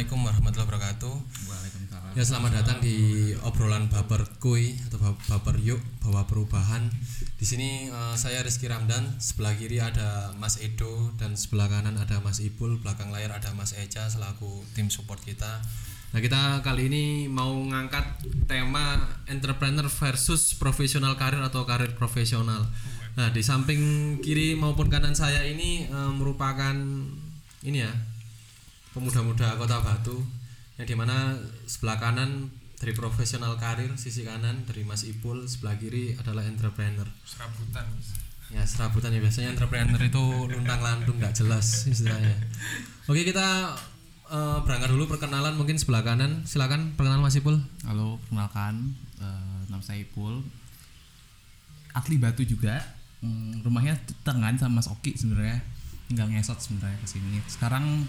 Assalamualaikum warahmatullahi wabarakatuh. Waalaikumsalam. Ya selamat datang di obrolan baper kuy atau baper yuk bawa perubahan. Di sini eh, saya Rizky Ramdan, sebelah kiri ada Mas Edo dan sebelah kanan ada Mas Ipul, belakang layar ada Mas Eca selaku tim support kita. Nah kita kali ini mau ngangkat tema entrepreneur versus profesional karir atau karir profesional. Nah di samping kiri maupun kanan saya ini eh, merupakan ini ya pemuda-muda Kota Batu yang di mana sebelah kanan dari profesional karir sisi kanan dari Mas Ipul sebelah kiri adalah entrepreneur serabutan ya serabutan ya biasanya entrepreneur itu luntang lantung nggak jelas istilahnya oke kita eh, berangkat dulu perkenalan mungkin sebelah kanan silakan perkenalan Mas Ipul Halo, perkenalkan eh, nama saya Ipul. Asli Batu juga. Hmm, rumahnya tengan sama Mas Oki sebenarnya. Tinggal ngesot sebenarnya ke sini. Sekarang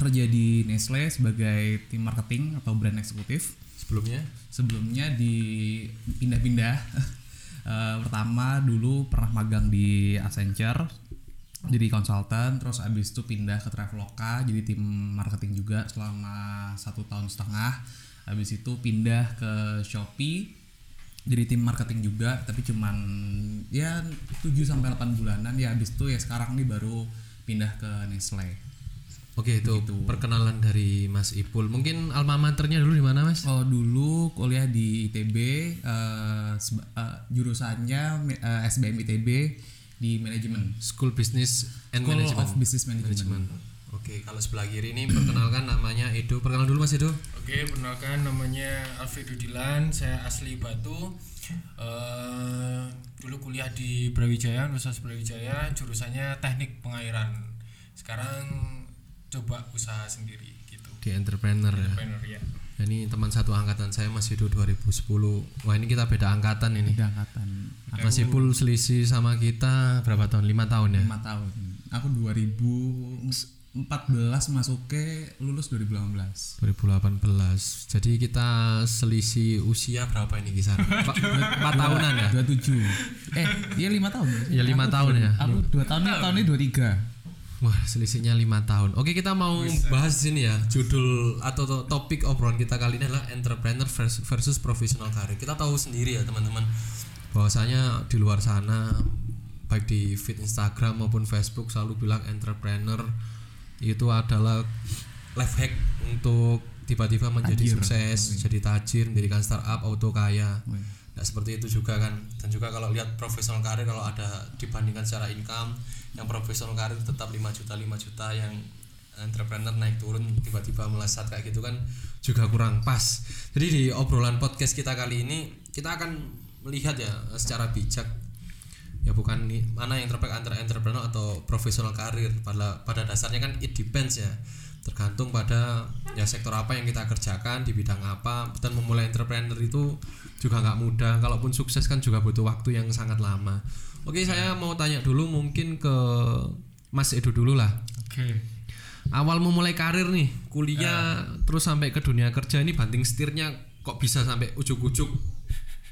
kerja di Nestle sebagai tim marketing atau brand eksekutif. sebelumnya Sebelumnya di pindah-pindah. Eh, pertama dulu pernah magang di Accenture jadi konsultan terus abis itu pindah ke Traveloka jadi tim marketing juga selama satu tahun setengah habis itu pindah ke Shopee jadi tim marketing juga tapi cuman ya 7 sampai 8 bulanan ya habis itu ya sekarang nih baru pindah ke Nestle oke itu perkenalan dari Mas Ipul. Mungkin alma maternya dulu di mana Mas? Oh dulu kuliah di ITB eh, seba- eh, jurusannya me- eh, SBM ITB di manajemen. School Business and School Management. Of Business Management. Management. Oke, kalau sebelah kiri ini perkenalkan namanya Edo. Perkenalan dulu Mas Edo. oke perkenalkan namanya Alfredo Dilan saya asli Batu. Eh dulu kuliah di Brawijaya Universitas Brawijaya. Jurusannya teknik pengairan. Sekarang coba usaha sendiri gitu Di entrepreneur ya. Entrepreneur ya Ya, Ini teman satu angkatan saya Mas Edo 2010. Wah, ini kita beda angkatan ini. Beda angkatan Mas Ipul selisih sama kita berapa tahun? Lima tahun ya. lima tahun aku 2014 masuk ke lulus 2018 2018. Jadi kita selisih usia berapa ini kisar? Pak, Empat tahunan ya? 27 eh iya lima tahun Ya lima tahun ya. aku dua tahun ini tahun ini 23 Wah, selisihnya lima tahun. Oke, kita mau bahas di sini ya. Judul atau to- topik obrolan kita kali ini adalah entrepreneur vers- versus professional karir. Kita tahu sendiri ya, teman-teman, bahwasanya di luar sana baik di feed Instagram maupun Facebook selalu bilang entrepreneur itu adalah life hack untuk tiba-tiba menjadi Tajir. sukses, jadi tajir, mendirikan startup, auto kaya. Nah seperti itu juga kan. Dan juga kalau lihat profesional karir kalau ada dibandingkan secara income yang profesional karir tetap 5 juta 5 juta yang entrepreneur naik turun tiba-tiba melesat kayak gitu kan juga kurang pas. Jadi di obrolan podcast kita kali ini kita akan melihat ya secara bijak ya bukan mana yang terbaik antara entrepreneur atau profesional karir. Pada pada dasarnya kan it depends ya tergantung pada ya sektor apa yang kita kerjakan di bidang apa. Dan memulai entrepreneur itu juga nggak mudah. Kalaupun sukses kan juga butuh waktu yang sangat lama. Oke saya mau tanya dulu mungkin ke Mas Edo dulu lah. Oke. Awal memulai karir nih kuliah terus sampai ke dunia kerja ini banting setirnya kok bisa sampai ujuk-ujuk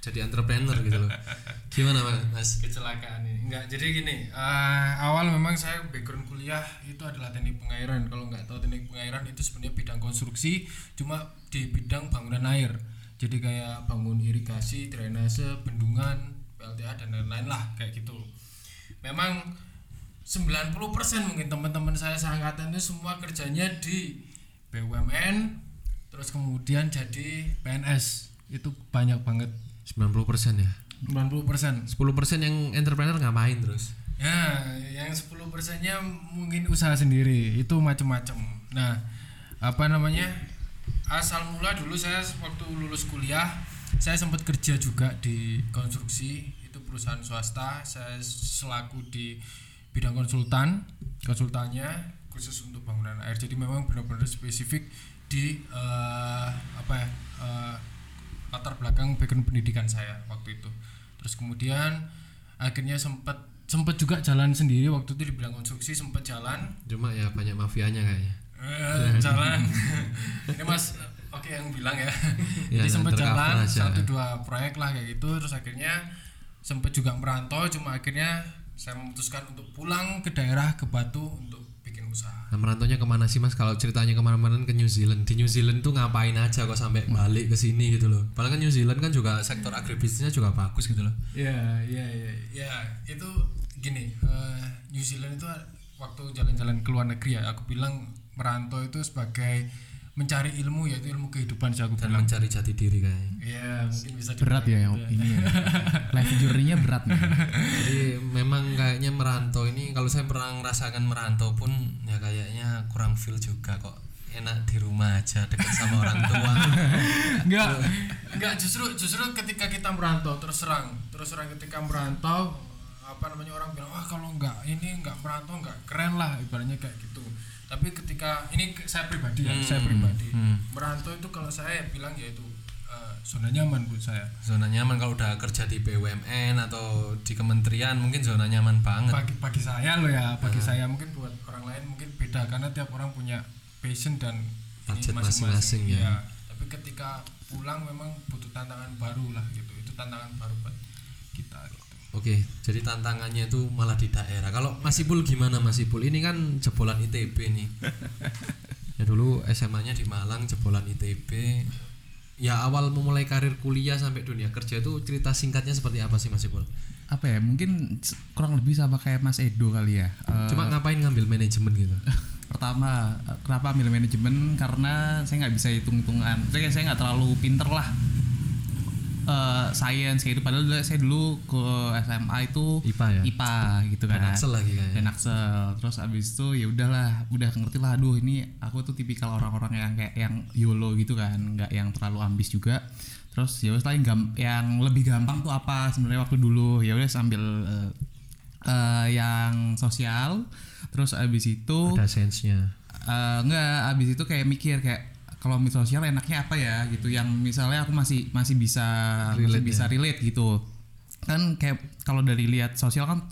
jadi entrepreneur gitu loh. Gimana mas? Kecelakaan ini. Enggak jadi gini eh, awal memang saya background kuliah itu adalah teknik pengairan. Kalau nggak tahu teknik pengairan itu sebenarnya bidang konstruksi cuma di bidang bangunan air. Jadi kayak bangun irigasi drainase bendungan PLTA dan lain-lain lah kayak gitu. Memang 90% mungkin teman-teman saya seangkatan itu semua kerjanya di BUMN terus kemudian jadi PNS itu banyak banget 90% ya 90% 10% yang entrepreneur ngapain terus Ya, yang 10 persennya mungkin usaha sendiri itu macam-macam. Nah, apa namanya? Asal mula dulu saya waktu lulus kuliah, saya sempat kerja juga di konstruksi itu perusahaan swasta. Saya selaku di bidang konsultan, konsultannya khusus untuk bangunan air. Jadi memang benar-benar spesifik di eh, apa ya? eh, latar belakang background pendidikan saya waktu itu. Terus kemudian akhirnya sempat sempat juga jalan sendiri waktu itu di bidang konstruksi sempat jalan cuma ya banyak mafianya kayaknya eh, jalan ini mas oke yang bilang ya Ya, jadi sempat jalan aja. satu dua proyek lah kayak gitu terus akhirnya sempat juga merantau cuma akhirnya saya memutuskan untuk pulang ke daerah ke Batu untuk Nah ke mana sih mas? Kalau ceritanya ke mana-mana ke New Zealand, di New Zealand tuh ngapain aja kok sampai balik ke sini gitu loh? Padahal kan New Zealand kan juga sektor agribisnisnya juga bagus gitu loh. Ya, ya, ya, ya itu gini. eh, New Zealand itu waktu jalan-jalan ke luar negeri ya, aku bilang merantau itu sebagai mencari ilmu yaitu ilmu kehidupan sih aku Dan bilang. mencari jati diri kayaknya. Ya, mungkin bisa berat ya yang ini ya. life journey-nya berat nih Jadi memang kayaknya merantau ini kalau saya pernah merasakan merantau pun ya kayaknya kurang feel juga kok. Enak di rumah aja dekat sama orang tua. enggak enggak justru justru ketika kita merantau terus serang terus serang ketika merantau apa namanya orang bilang wah kalau enggak ini enggak merantau enggak keren lah ibaratnya kayak gitu tapi ketika ini saya pribadi ya saya pribadi merantau itu kalau saya bilang yaitu eh, zona nyaman buat saya Zona nyaman kalau udah kerja di BUMN atau di kementerian mungkin zona nyaman banget. bagi bagi saya loh ya bagi saya mungkin buat orang lain mungkin beda karena tiap orang punya passion dan Budget masing-masing ya. Iya. tapi ketika pulang memang butuh tantangan baru lah gitu itu tantangan baru buat. Oke, jadi tantangannya itu malah di daerah. Kalau Mas Ipul gimana Mas Ipul? Ini kan jebolan ITB nih. ya dulu SMA-nya di Malang, jebolan ITB. Ya awal memulai karir kuliah sampai dunia kerja itu cerita singkatnya seperti apa sih Mas Ipul? apa ya mungkin kurang lebih sama kayak Mas Edo kali ya Eh, Cuma ngapain ngambil manajemen gitu? pertama kenapa ambil manajemen karena saya nggak bisa hitung hitungan saya saya nggak terlalu pinter lah eh science kayak itu padahal dulu- saya dulu ke SMA itu IPA ya? IPA gitu kan Dan Axel lagi kayaknya. dan Axel terus abis itu ya udahlah udah ngerti lah aduh ini aku tuh tipikal orang-orang yang kayak yang YOLO gitu kan nggak yang terlalu ambis juga terus ya wes lah yang, yang lebih gampang tuh apa sebenarnya waktu dulu ya udah sambil eh, eh, yang sosial terus abis itu Ada sense-nya. Eh, enggak abis itu kayak mikir kayak kalau sosial enaknya apa ya gitu. Yang misalnya aku masih masih bisa masih Relate bisa relate gitu. Kan kayak kalau dari lihat sosial kan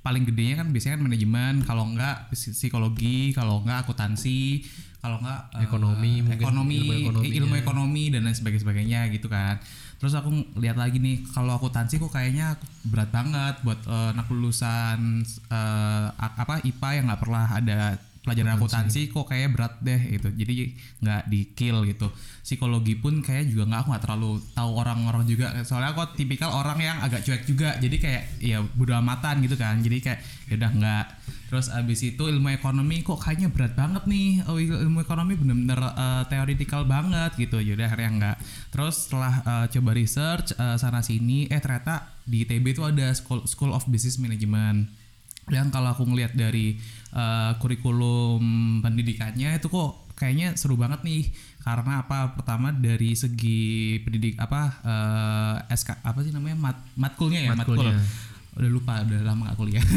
paling gedenya kan biasanya kan manajemen kalau enggak psi- psikologi kalau enggak akuntansi kalau enggak eh, Ekonomi, mungkin ekonomi ilmu ekonominya. eh, ilmu ekonomi dan lain sebagainya sebagainya gitu kan. Terus aku lihat lagi nih kalau akuntansi kok kayaknya berat banget buat eh, anak lulusan a- apa IPA yang nggak pernah ada pelajaran akuntansi kok kayak berat deh gitu. Jadi nggak di kill gitu. Psikologi pun kayak juga nggak aku nggak terlalu tahu orang-orang juga. Soalnya aku tipikal orang yang agak cuek juga. Jadi kayak ya bodo amatan gitu kan. Jadi kayak ya udah nggak. Terus abis itu ilmu ekonomi kok kayaknya berat banget nih. Oh il- ilmu ekonomi bener-bener eh, theoretical banget gitu. Yaudah akhirnya enggak terus setelah eh, coba research eh, sana sini eh ternyata di ITB itu ada School, School of Business Management yang kalau aku ngelihat dari eh, kurikulum pendidikannya itu kok kayaknya seru banget nih. Karena apa? Pertama dari segi pendidik apa eh, SK apa sih namanya? Mat matkulnya ya matkul. Matkulnya. udah lupa udah lama gak kuliah.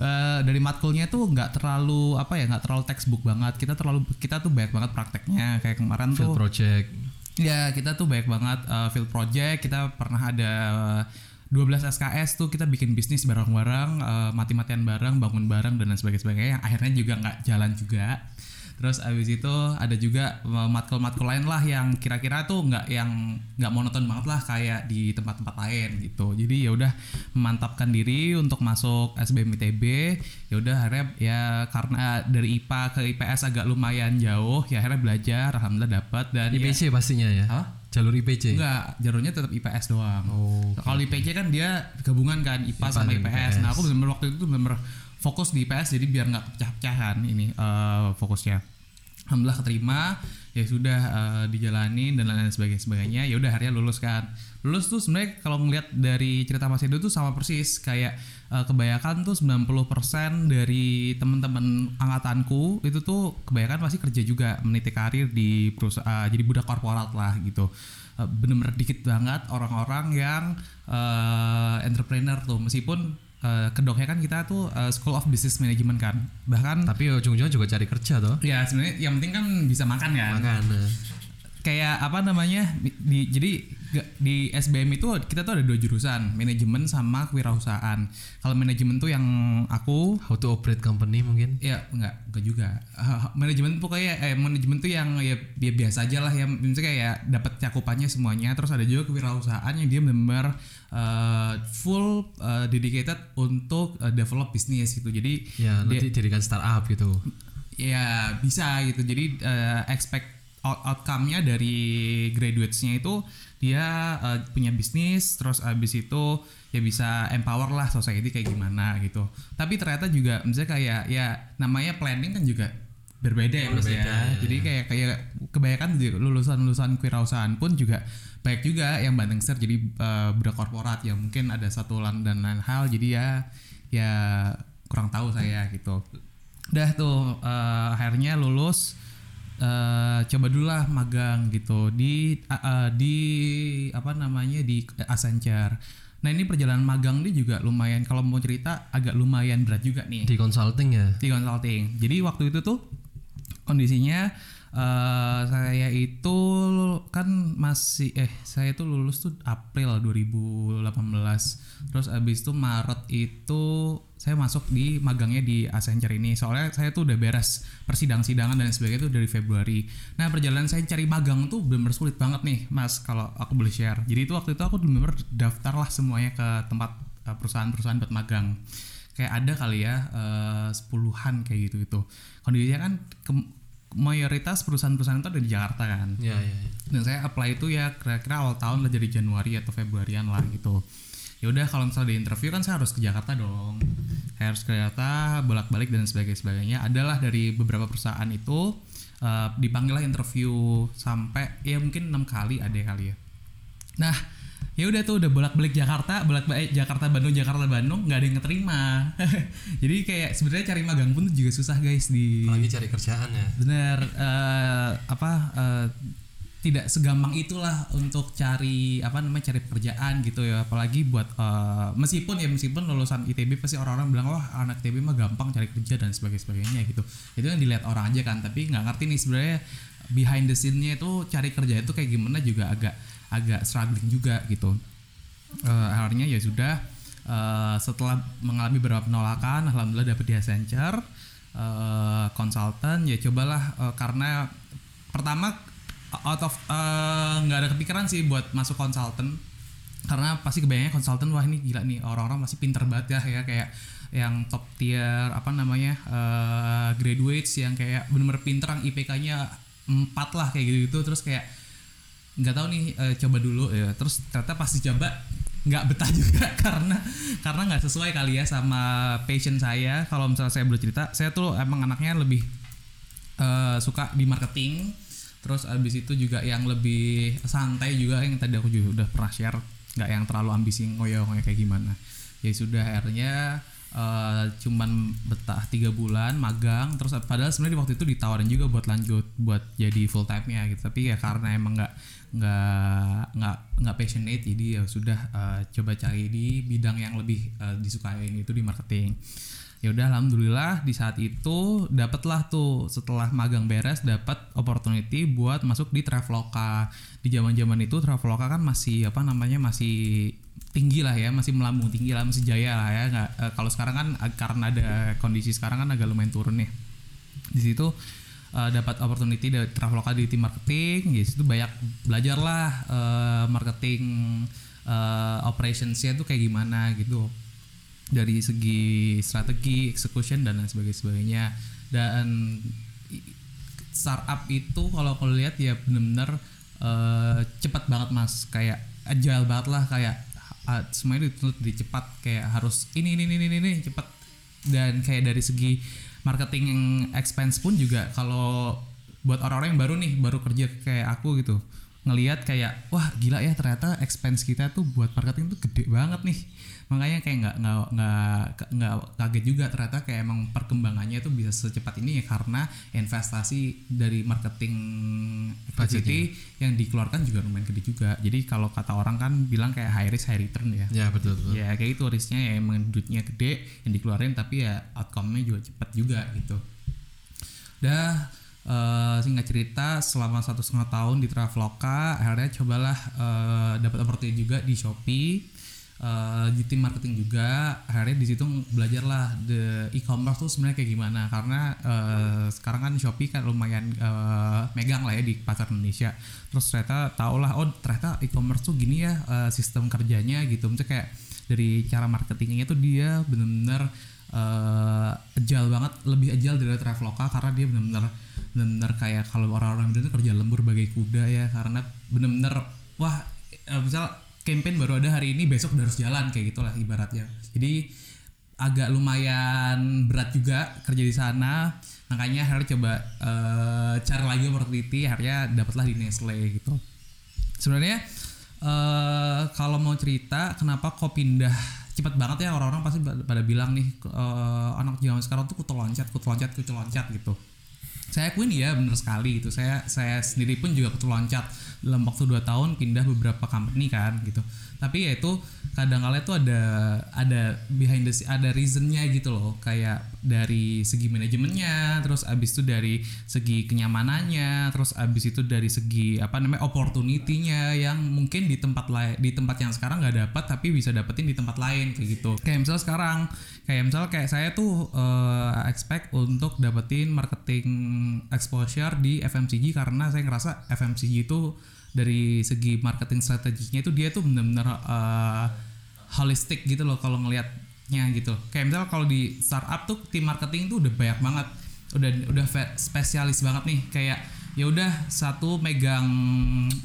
Eh, dari matkulnya tuh nggak terlalu apa ya nggak terlalu textbook banget. Kita terlalu kita tuh banyak banget prakteknya. Kayak kemarin Field tuh project. Ya kita tuh banyak banget uh, field project. Kita pernah ada uh, 12 SKS tuh kita bikin bisnis bareng-bareng uh, mati-matian bareng bangun bareng dan lain sebagainya yang akhirnya juga nggak jalan juga terus abis itu ada juga uh, matkul-matkul lain lah yang kira-kira tuh nggak yang nggak monoton banget lah kayak di tempat-tempat lain gitu jadi ya udah memantapkan diri untuk masuk SBM ITB ya udah akhirnya ya karena dari IPA ke IPS agak lumayan jauh ya akhirnya belajar alhamdulillah dapat dan ya, IPC pastinya ya. Hah? Jalur IPC. Enggak, jalurnya tetap IPS doang. Oh, Kalau IPC kan dia gabungan kan IPA sama dan IPS. IPS. Nah, aku benar waktu itu tuh benar fokus di IPS jadi biar nggak pecah-pecahan ini eh, fokusnya. Alhamdulillah keterima, ya sudah eh, dijalani dan lain sebagainya sebagainya. Ya udah akhirnya lulus kan. Lulus tuh sebenarnya kalau ngeliat dari cerita Mas Edo tuh sama persis kayak eh, kebanyakan tuh 90% dari teman-teman angkatanku itu tuh kebanyakan pasti kerja juga meniti karir di perusahaan jadi budak korporat lah gitu Eh, bener-bener dikit banget orang-orang yang eh, entrepreneur tuh meskipun eh, kedoknya kan kita tuh eh, School of Business Management kan bahkan Tapi ujung-ujungnya juga cari kerja toh. ya sebenarnya yang penting kan bisa makan kan Makanya. Kayak apa namanya di, jadi di SBM itu kita tuh ada dua jurusan manajemen sama kewirausahaan. Kalau manajemen tuh yang aku How to operate company mungkin. ya enggak enggak juga. Manajemen tuh kayak eh manajemen tuh yang ya, ya biasa aja lah ya maksudnya kayak dapat cakupannya semuanya. Terus ada juga kewirausahaan yang dia benar uh, full uh, dedicated untuk uh, develop bisnis gitu. Jadi Ya, dia- nanti dirikan startup gitu. ya bisa gitu. Jadi eh, expect out- outcome-nya dari graduates-nya itu dia eh, punya bisnis terus abis itu ya bisa empower lah society kayak gimana gitu. Tapi ternyata juga misalnya kayak ya namanya planning kan juga berbeda ya mas ya. Berbeda, jadi kayak kayak kebanyakan di lulusan-lulusan kewirausahaan pun juga baik juga yang bandeng ser jadi eh, budak korporat. Ya mungkin ada satu lan- dan lain hal jadi ya ya kurang tahu saya gitu. Udah tuh eh, akhirnya lulus eh, coba dulu lah magang gitu di eh, eh, di apa namanya di Accenture nah ini perjalanan magang ini juga lumayan kalau mau cerita agak lumayan berat juga nih di consulting ya di consulting. Jadi waktu itu tuh kondisinya eh saya itu kan masih eh saya tuh lulus tuh April 2018. Terus abis itu Maret itu saya masuk di magangnya di Accenture ini. Soalnya saya tuh udah beres persidang-sidangan dan sebagainya tuh dari Februari. Nah, perjalanan saya cari magang tuh bener sulit banget nih, Mas, kalau aku boleh share. Jadi itu waktu itu aku bener daftar lah semuanya ke tempat eh, perusahaan-perusahaan buat magang kayak ada kali ya eh, sepuluhan kayak gitu gitu kondisinya kan ke- mayoritas perusahaan-perusahaan itu ada di Jakarta kan ya ya, ya. dan saya apply itu ya kira-kira awal tahun lah dari Januari atau Februarian lah gitu ya udah kalau misalnya di interview kan saya harus ke Jakarta dong. Saya harus ke Jakarta bolak-balik dan sebagainya sebagainya. Adalah dari beberapa perusahaan itu eh, dipanggil lah interview sampai ya mungkin enam kali ada kali ya. Nah ya udah tuh udah bolak-balik Jakarta bolak-balik Jakarta Bandung Jakarta Bandung nggak ada yang keterima. Jadi kayak sebenarnya cari magang pun juga susah guys di apalagi cari kerjaan ya. Bener eh, apa eh, tidak segampang itulah untuk cari apa namanya cari pekerjaan gitu ya. Apalagi buat eh, meskipun ya meskipun lulusan ITB pasti orang-orang bilang wah anak ITB mah gampang cari kerja dan sebagainya gitu. Itu yang dilihat orang aja kan tapi nggak ngerti nih sebenarnya behind the scene-nya itu cari kerja itu kayak gimana juga agak agak struggling juga gitu. Eh, akhirnya ya sudah eh, setelah mengalami beberapa penolakan alhamdulillah dapet di Accenture konsultan ya cobalah eh, karena pertama out of eh, nggak ada kepikiran sih buat masuk konsultan. Karena pasti kebayangnya konsultan wah ini gila nih orang-orang masih pinter banget ya ya kayak yang top tier apa namanya eh, graduates yang kayak bener-bener pinter yang IPK-nya 4 lah kayak gitu, gitu terus kayak nggak tahu nih eh, coba dulu ya. Terus ternyata pasti coba nggak betah juga karena karena nggak sesuai kali ya sama passion saya. Kalau misalnya saya boleh cerita saya tuh emang anaknya lebih eh, suka di marketing terus abis itu juga yang lebih santai juga yang tadi aku juga udah pernah share nggak yang terlalu ambisi ngoyo-ngoyo kayak gimana. Ya sudah akhirnya eh, cuman betah tiga bulan magang terus padahal sebenarnya waktu itu ditawarin juga buat lanjut buat jadi full time nya gitu. Tapi ya karena emang nggak nggak nggak nggak passionate jadi ya sudah eh, coba cari di bidang yang lebih eh, disukain itu di marketing ya udah alhamdulillah di saat itu dapatlah tuh setelah magang beres dapat opportunity buat masuk di Traveloka. Di zaman zaman itu Traveloka kan masih apa namanya masih tinggi lah ya masih melambung tinggi lah masih jaya lah ya. Nggak eh, kalau sekarang kan eh, karena ada kondisi sekarang kan agak lumayan turun nih. Di situ eh, dapat opportunity dari Traveloka di tim marketing. Di situ banyak belajar lah eh, marketing eh, operationsnya tuh kayak gimana gitu dari segi strategi, execution dan lain sebagainya dan startup itu kalau aku lihat ya bener-bener eh, cepat banget mas. Kayak agile banget lah kayak ah, semuanya dituntut di cepat. Kayak harus ini ini ini ini, ini cepat. Dan kayak dari segi marketing expense pun juga kalau buat orang-orang yang baru nih baru kerja kayak aku gitu ngelihat kayak wah gila ya ternyata expense kita tuh buat marketing tuh gede banget nih makanya kayak nggak nggak nggak nggak kaget juga ternyata kayak emang perkembangannya itu bisa secepat ini ya karena investasi dari marketing activity yang dikeluarkan juga lumayan gede juga. Jadi kalau kata orang kan bilang kayak high risk high return ya. Ya betul betul. Ya kayak itu risknya ya emang duitnya gede yang dikeluarin tapi ya outcome-nya juga cepat juga gitu. Dah eh, singkat cerita selama satu setengah tahun di Traveloka akhirnya cobalah eh, dapat opportunity juga di Shopee eh, di tim marketing juga akhirnya di situ belajar lah the e-commerce tuh sebenarnya kayak gimana. Karena eh, sekarang kan Shopee kan lumayan eh, megang lah ya di pasar Indonesia. Terus ternyata tau lah oh ternyata e-commerce tuh gini ya eh, sistem kerjanya gitu. Misalnya kayak dari cara marketingnya tuh dia bener-bener eh agile banget lebih agile dari Traveloka karena dia benar-benar benar-benar kayak kalau orang-orang itu kerja lembur bagai kuda ya. Karena benar-benar wah misal campaign baru ada hari ini besok udah harus jalan kayak gitulah ibaratnya. Jadi agak lumayan berat juga kerja di sana. Makanya akhirnya coba eh, cari lagi opportunity akhirnya dapatlah di Nestle gitu. Sebenarnya eh kalau mau cerita kenapa kok pindah cepat banget ya orang-orang pasti pada bilang nih eh, anak zaman sekarang tuh kutu loncat kutu loncat kutu loncat gitu. Saya akuin ya bener sekali gitu. Saya saya sendiri pun juga kutu loncat dalam waktu 2 tahun pindah beberapa company kan gitu tapi ya itu kadang kala itu ada ada behind the ada reasonnya gitu loh. Kayak dari segi manajemennya terus abis itu dari segi kenyamanannya terus abis itu dari segi apa namanya opportunity-nya yang mungkin di tempat lain di tempat yang sekarang nggak dapat tapi bisa dapetin di tempat lain kayak gitu. Kayak misal sekarang kayak misal kayak saya tuh eh, expect untuk dapetin marketing exposure di FMCG karena saya ngerasa FMCG itu dari segi marketing strateginya itu dia tuh benar-benar eh, holistic gitu loh kalau ngelihatnya gitu. Kayak misal kalau di startup tuh tim marketing tuh udah banyak banget. Udah udah spesialis banget nih. Kayak ya udah satu megang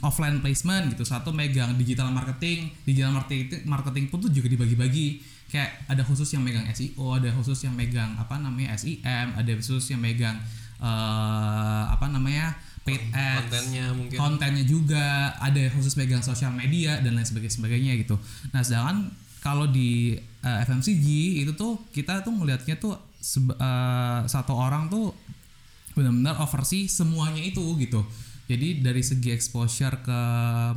offline placement gitu satu megang digital marketing digital marketing marketing pun tuh juga dibagi-bagi. Kayak ada khusus yang megang SEO ada khusus yang megang apa namanya SEM ada khusus yang megang eh, apa namanya paid ads kontennya mungkin. kontennya juga ada yang khusus megang sosial media dan lain sebagainya sebagainya gitu. Nah sedangkan kalau di eh, FMCG itu tuh kita tuh melihatnya tuh eh, satu orang tuh benar-benar oversee semuanya itu gitu. Jadi dari segi exposure ke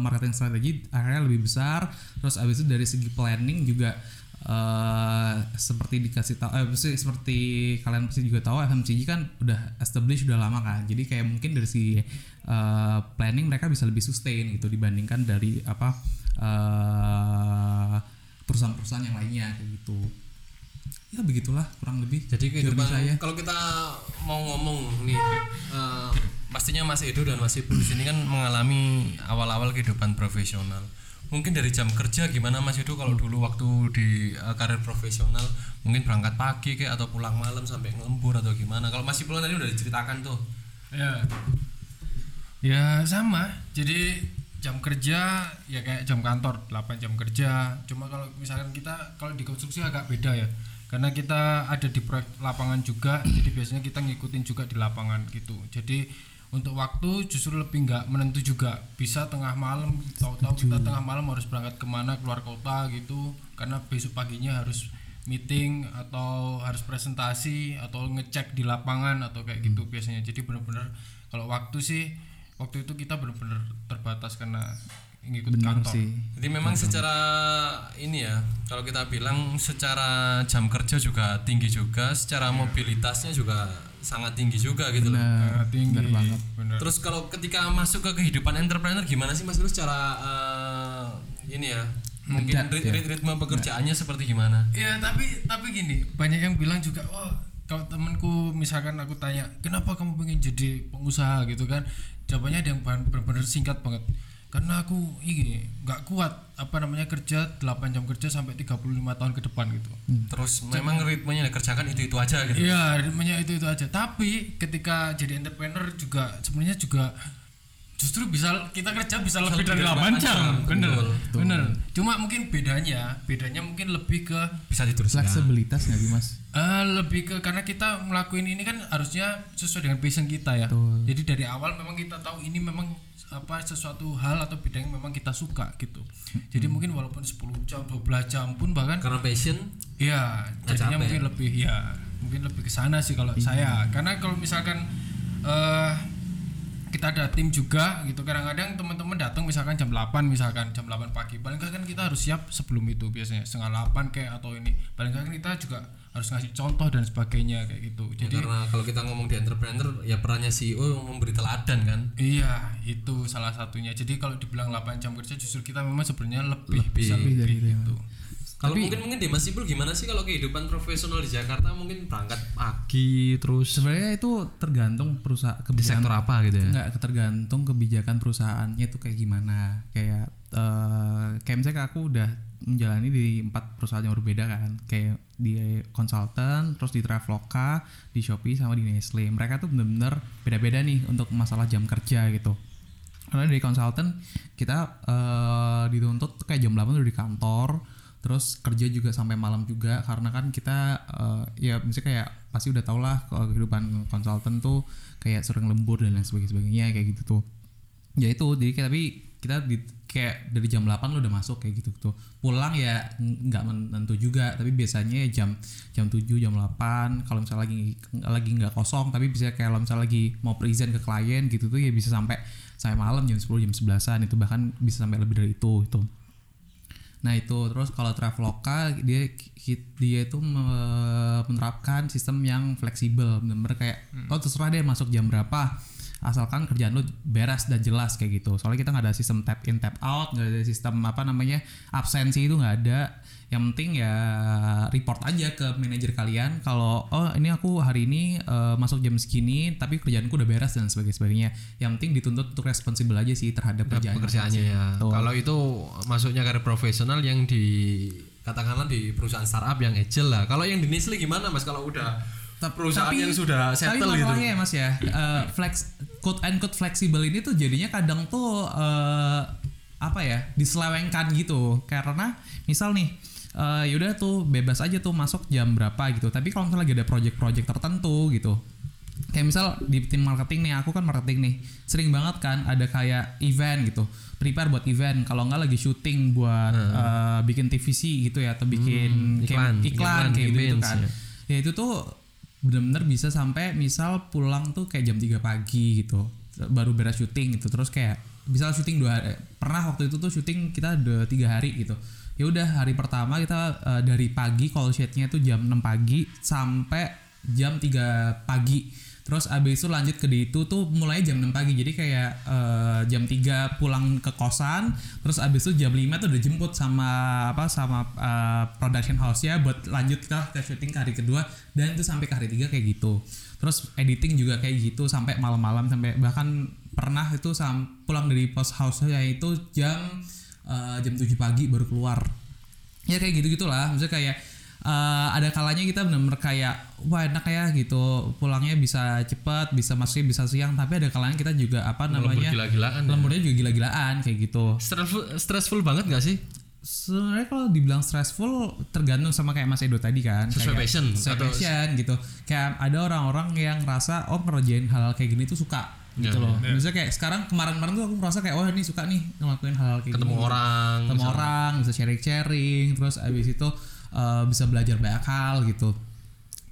marketing strategi akhirnya lebih besar. Terus abis itu dari segi planning juga eh seperti dikasih tahu eh seperti kalian pasti juga tahu FMCG kan udah established udah lama kan. Jadi kayak mungkin dari segi eh, planning mereka bisa lebih sustain gitu dibandingkan dari apa eh, perusahaan-perusahaan yang lainnya kayak gitu. Ya begitulah kurang lebih jadi kehidupan saya. kalau kita mau ngomong nih eh, pastinya Mas Edo dan Mas Ibu di sini kan mengalami awal-awal kehidupan profesional mungkin dari jam kerja gimana Mas Edo kalau dulu waktu di eh, karir profesional mungkin berangkat pagi kayak atau pulang malam sampai ngelembur atau gimana? Kalau Mas Ibu tadi udah diceritakan tuh. Ya. Ya sama. Jadi jam kerja ya kayak jam kantor 8 jam kerja. Cuma kalau misalkan kita kalau di konstruksi agak beda ya. Karena kita ada di proyek lapangan juga jadi biasanya kita ngikutin juga di lapangan gitu. Jadi untuk waktu justru lebih nggak menentu juga. Bisa tengah malam tahu-tahu kita tengah malam harus berangkat ke mana keluar kota gitu. Karena besok paginya harus meeting atau harus presentasi atau ngecek di lapangan atau kayak gitu biasanya. Jadi benar-benar kalau waktu sih waktu itu kita benar-benar terbatas karena ngikut benar kantor. sih. Jadi memang secara ini ya kalau kita bilang secara jam kerja juga tinggi juga secara mobilitasnya juga sangat tinggi juga gitu loh. Sangat tinggi. benar banget. Benar. Terus kalau ketika masuk ke kehidupan entrepreneur gimana sih Mas Bro secara eh, ini ya? Mungkin rit- ya. rit- ritme pekerjaannya seperti gimana? ya tapi tapi gini banyak yang bilang juga oh kalau temanku misalkan aku tanya kenapa kamu pengen jadi pengusaha? Gitu kan. Jawabannya ada yang benar-benar singkat banget karena aku ini nggak kuat apa namanya kerja 8 jam kerja sampai 35 tahun ke depan gitu Terus memang ritmenya yang dikerjakan itu-itu aja gitu. Iya, ritmenya itu itu aja. Tapi ketika jadi entrepreneur juga sebenarnya juga justru bisa kita kerja bisa lebih dari 8 jam. Bener. Betul, Bener. Cuma mungkin bedanya, bedanya mungkin lebih ke Bisa diteruskan. fleksibilitas nggak sih mas eh, lebih ke karena kita ngelakuin ini kan harusnya sesuai dengan passion kita ya. Betul. Jadi dari awal memang kita tahu ini memang apa sesuatu hal atau bidang yang memang kita suka gitu. Jadi mungkin walaupun 10 jam, 12 jam pun bahkan Karena passion Iya, Nggak jadinya capek. mungkin lebih ya, mungkin lebih ke sana sih kalau saya. Karena kalau misalkan eh kita ada tim juga gitu. Kadang-kadang teman-teman datang misalkan jam 8 misalkan jam 8 pagi. Paling kan kita harus siap sebelum itu biasanya. Setengah 8 kayak atau ini. Paling kan kita juga harus ngasih contoh dan sebagainya kayak gitu. Ya, jadi karena kalau kita ngomong di entrepreneur ya perannya CEO memberi teladan kan. iya itu salah satunya. Jadi kalau dibilang 8 jam kerja justru kita memang sebenarnya lebih, Lebih. bisa Lebih lebih dari itu, gitu Kalau mungkin mungkin di Mas Ipul gimana sih kalau kehidupan profesional di Jakarta mungkin berangkat pagi terus sebenarnya itu tergantung perusahaan di sektor apa gitu ya? Enggak, tergantung kebijakan perusahaannya itu kayak gimana. Kayak eh kayak misalnya aku udah menjalani di empat perusahaan yang berbeda kan. Kayak di konsultan, terus di Traveloka, di Shopee sama di Nestle. Mereka tuh bener-bener beda-beda nih untuk masalah jam kerja gitu. Karena dari konsultan kita eh dituntut kayak jam 8 udah di kantor, terus kerja juga sampai malam juga karena kan kita eh, ya misalnya kayak pasti udah tau lah kalau kehidupan konsultan tuh kayak sering lembur dan lain sebagainya kayak gitu tuh. Ya itu jadi kayak tapi kita di, kayak dari jam 8 lo udah masuk kayak gitu tuh. Pulang ya nggak menentu juga tapi biasanya ya jam jam 7 jam 8 kalau misalnya lagi lagi nggak kosong tapi bisa kayak kalau misalnya lagi mau present ke klien gitu tuh ya bisa sampai sampai malam jam 10 jam 11an itu bahkan bisa sampai lebih dari itu itu Nah itu terus kalau Traveloka dia dia itu me- menerapkan sistem yang fleksibel, benar kayak oh terserah deh masuk jam berapa, asalkan kerjaan lu beres dan jelas kayak gitu. Soalnya kita nggak ada sistem tap in tap out, nggak ada sistem apa namanya absensi itu nggak ada. Yang penting ya report aja ke manajer kalian kalau oh ini aku hari ini eh, masuk jam segini tapi kerjaanku udah beres dan sebagainya sebagainya. Yang penting dituntut untuk responsibel aja sih terhadap kerjaan pekerjaannya ya. Kalau itu masuknya karir profesional yang di katakanlah di perusahaan startup yang agile lah. Kalau yang di Nestle gimana Mas kalau udah perusahaan yang sudah settle tapi gitu. masalahnya ya mas ya eh, flex quote and quote fleksibel ini tuh jadinya kadang tuh eh, apa ya diselewengkan gitu. Karena misal nih eh, yaudah tuh bebas aja tuh masuk jam berapa gitu. Tapi kalau misalnya lagi ada project-project tertentu gitu. Kayak misal di tim marketing nih aku kan marketing nih. Sering banget kan ada kayak event gitu. Prepare buat event. Kalau nggak lagi syuting buat eh, bikin TVC gitu ya atau bikin Hmm, iklan, iklan, iklan, kayak gitu, campaigns, kan. ya. ya itu tuh bener-bener bisa sampai misal pulang tuh kayak jam 3 pagi gitu. Baru beres syuting gitu. Terus kayak misal syuting dua hari pernah waktu itu tuh syuting kita udah tiga hari gitu. Ya udah hari pertama kita eh, dari pagi call sheetnya tuh jam 6 pagi sampai jam 3 pagi terus abis itu lanjut ke di itu tuh mulai jam 6 pagi. Jadi kayak eh, jam 3 pulang ke kosan terus abis itu jam 5 tuh udah jemput sama apa sama eh, production house ya buat lanjut ke, ke syuting ke hari kedua. Dan itu sampai ke hari 3 kayak gitu. Terus editing juga kayak gitu sampai malam-malam. Sampai bahkan pernah itu sam pulang dari post house nya itu jam eh, jam 7 pagi baru keluar. Ya kayak gitu gitulah maksudnya kayak eh, ada kalanya kita benar-benar kayak wah enak ya gitu. Pulangnya bisa cepat bisa masuknya bisa siang. Tapi ada kalanya kita juga apa Lembur namanya gila-gilaan ya. lemburnya juga gila-gilaan kayak gitu. Stressful, stressful banget gak sih? sebenarnya kalau dibilang stressful tergantung sama kayak Mas Edo tadi kan. Sesuai Kayak- passion sesuai atau- passion gitu. Kayak ada orang-orang yang ngerasa oh ngerjain hal kayak gini tuh suka gitu Ya, loh misalnya kayak sekarang kemarin-kemarin tuh aku ngerasa kayak wah ini suka nih ngelakuin hal kayak Ketemu gini. orang. ketemu orang bisa sharing-sharing. Terus abis itu uh, bisa belajar banyak hal gitu.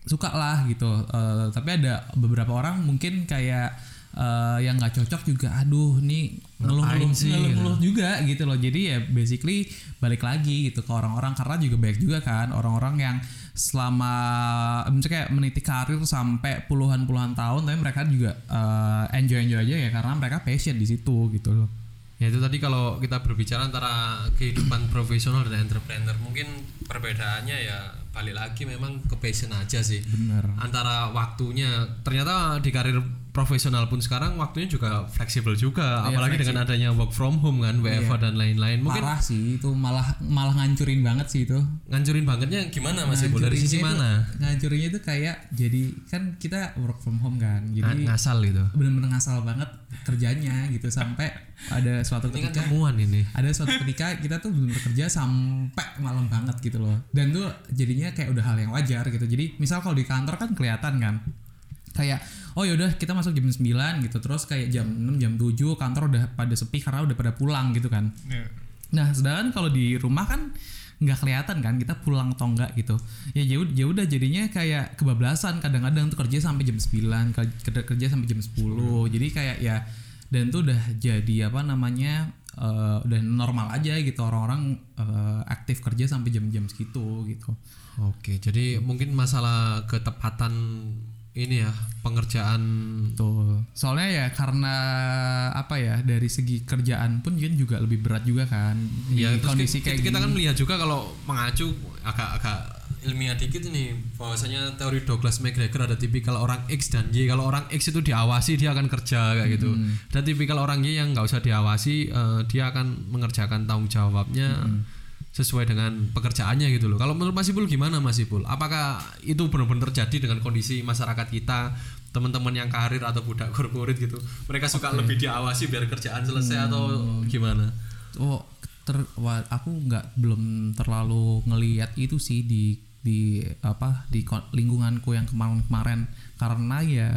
Suka lah gitu. Uh, tapi ada beberapa orang mungkin kayak uh, yang nggak cocok juga aduh nih ngeluh-ngeluh ngeluh-ngeluh juga gitu loh. Jadi ya basically balik lagi gitu ke orang-orang karena juga banyak juga kan orang-orang yang selama misalnya kayak meniti karir sampai puluhan-puluhan tahun tapi mereka juga enjoy enjoy aja ya karena mereka passion di situ gitu loh Ya itu tadi kalau kita berbicara antara kehidupan profesional dan entrepreneur mungkin perbedaannya ya balik lagi memang ke passion aja sih. bener Antara waktunya ternyata di karir profesional pun sekarang waktunya juga fleksibel juga Iya, apalagi dengan adanya work from home kan WFH dan lain-lain. Mungkin parah sih itu malah malah ngancurin banget sih itu ngancurin bangetnya gimana Mas Ibu dari sisi mana? ngancurinnya itu kayak jadi kan kita work from home kan jadi ngasal gitu. bener-bener ngasal banget kerjanya gitu sampai ada suatu Ini kan ketika temuan ini. ada suatu ketika kita tuh bener kerja sampai malam banget gitu loh dan tuh jadinya kayak udah hal yang wajar gitu jadi misal kalau di kantor kan kelihatan kan kayak oh yaudah kita masuk jam 9 gitu terus kayak jam 6 jam 7 kantor udah pada sepi karena udah pada pulang gitu kan Ya. Nah, sedangkan kalau di rumah kan nggak kelihatan kan kita pulang atau enggak gitu. Ya jauh ya udah jadinya kayak kebablasan kadang-kadang tuh kerja sampai jam 9, ke- kerja, kerja sampai jam 10. Jadi kayak ya dan tuh udah jadi apa namanya eh, udah normal aja gitu orang-orang eh, aktif kerja sampai jam-jam segitu gitu. Oke, jadi mungkin masalah ketepatan ini ya pengerjaan Betul. Soalnya ya karena apa ya dari segi kerjaan pun kan juga lebih berat juga kan. Di ya terus kondisi kita, kayak kita kan melihat juga kalau mengacu agak-agak ilmiah dikit ini bahwasanya teori Douglas McGregor ada tipikal orang X dan Y kalau orang X itu diawasi dia akan kerja kayak gitu Hmm. dan tipikal orang Y yang nggak usah diawasi eh, dia akan mengerjakan tanggung jawabnya Hmm. Sesuai dengan pekerjaannya gitu loh. Kalau menurut Mas Ipul gimana Mas Ipul? Apakah itu benar-benar terjadi dengan kondisi masyarakat kita teman-teman yang karir atau budak korporat gitu? Mereka suka lebih diawasi biar kerjaan selesai atau Hmm. gimana? Oh, ter, wah, aku nggak belum terlalu ngelihat itu sih di di apa di lingkunganku yang kemarin-kemarin. Karena ya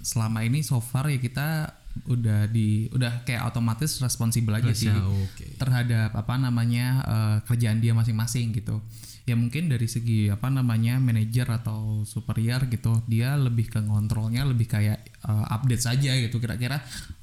selama ini so far ya kita udah di udah kayak otomatis responsibel aja sih Ya, oke. terhadap apa namanya eh, kerjaan dia masing-masing gitu. Ya mungkin dari segi apa namanya manajer atau superior gitu dia lebih ke ngontrolnya lebih kayak eh, update saja gitu. Kira-kira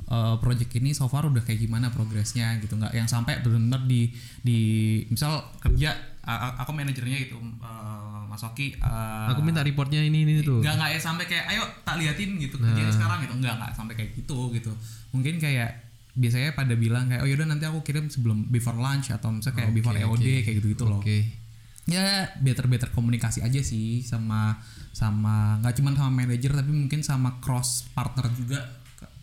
eh, project ini so far udah kayak gimana progresnya gitu. Nggak yang sampai benar-benar di di misal kerja aku manajernya gitu eh, Mas Oki eh, Aku minta reportnya ini ini tuh. nggak nggak ya sampai kayak ayo tak liatin gitu. Kerjanya sekarang gitu. Nggak nggak sampai kayak gitu gitu. Mungkin kayak biasanya pada bilang kayak oh yaudah nanti aku kirim sebelum before lunch atau misalnya kayak before EOD kayak gitu gitu loh. Oke. ya better better komunikasi aja sih sama sama nggak cuma sama manajer tapi mungkin sama cross partner juga.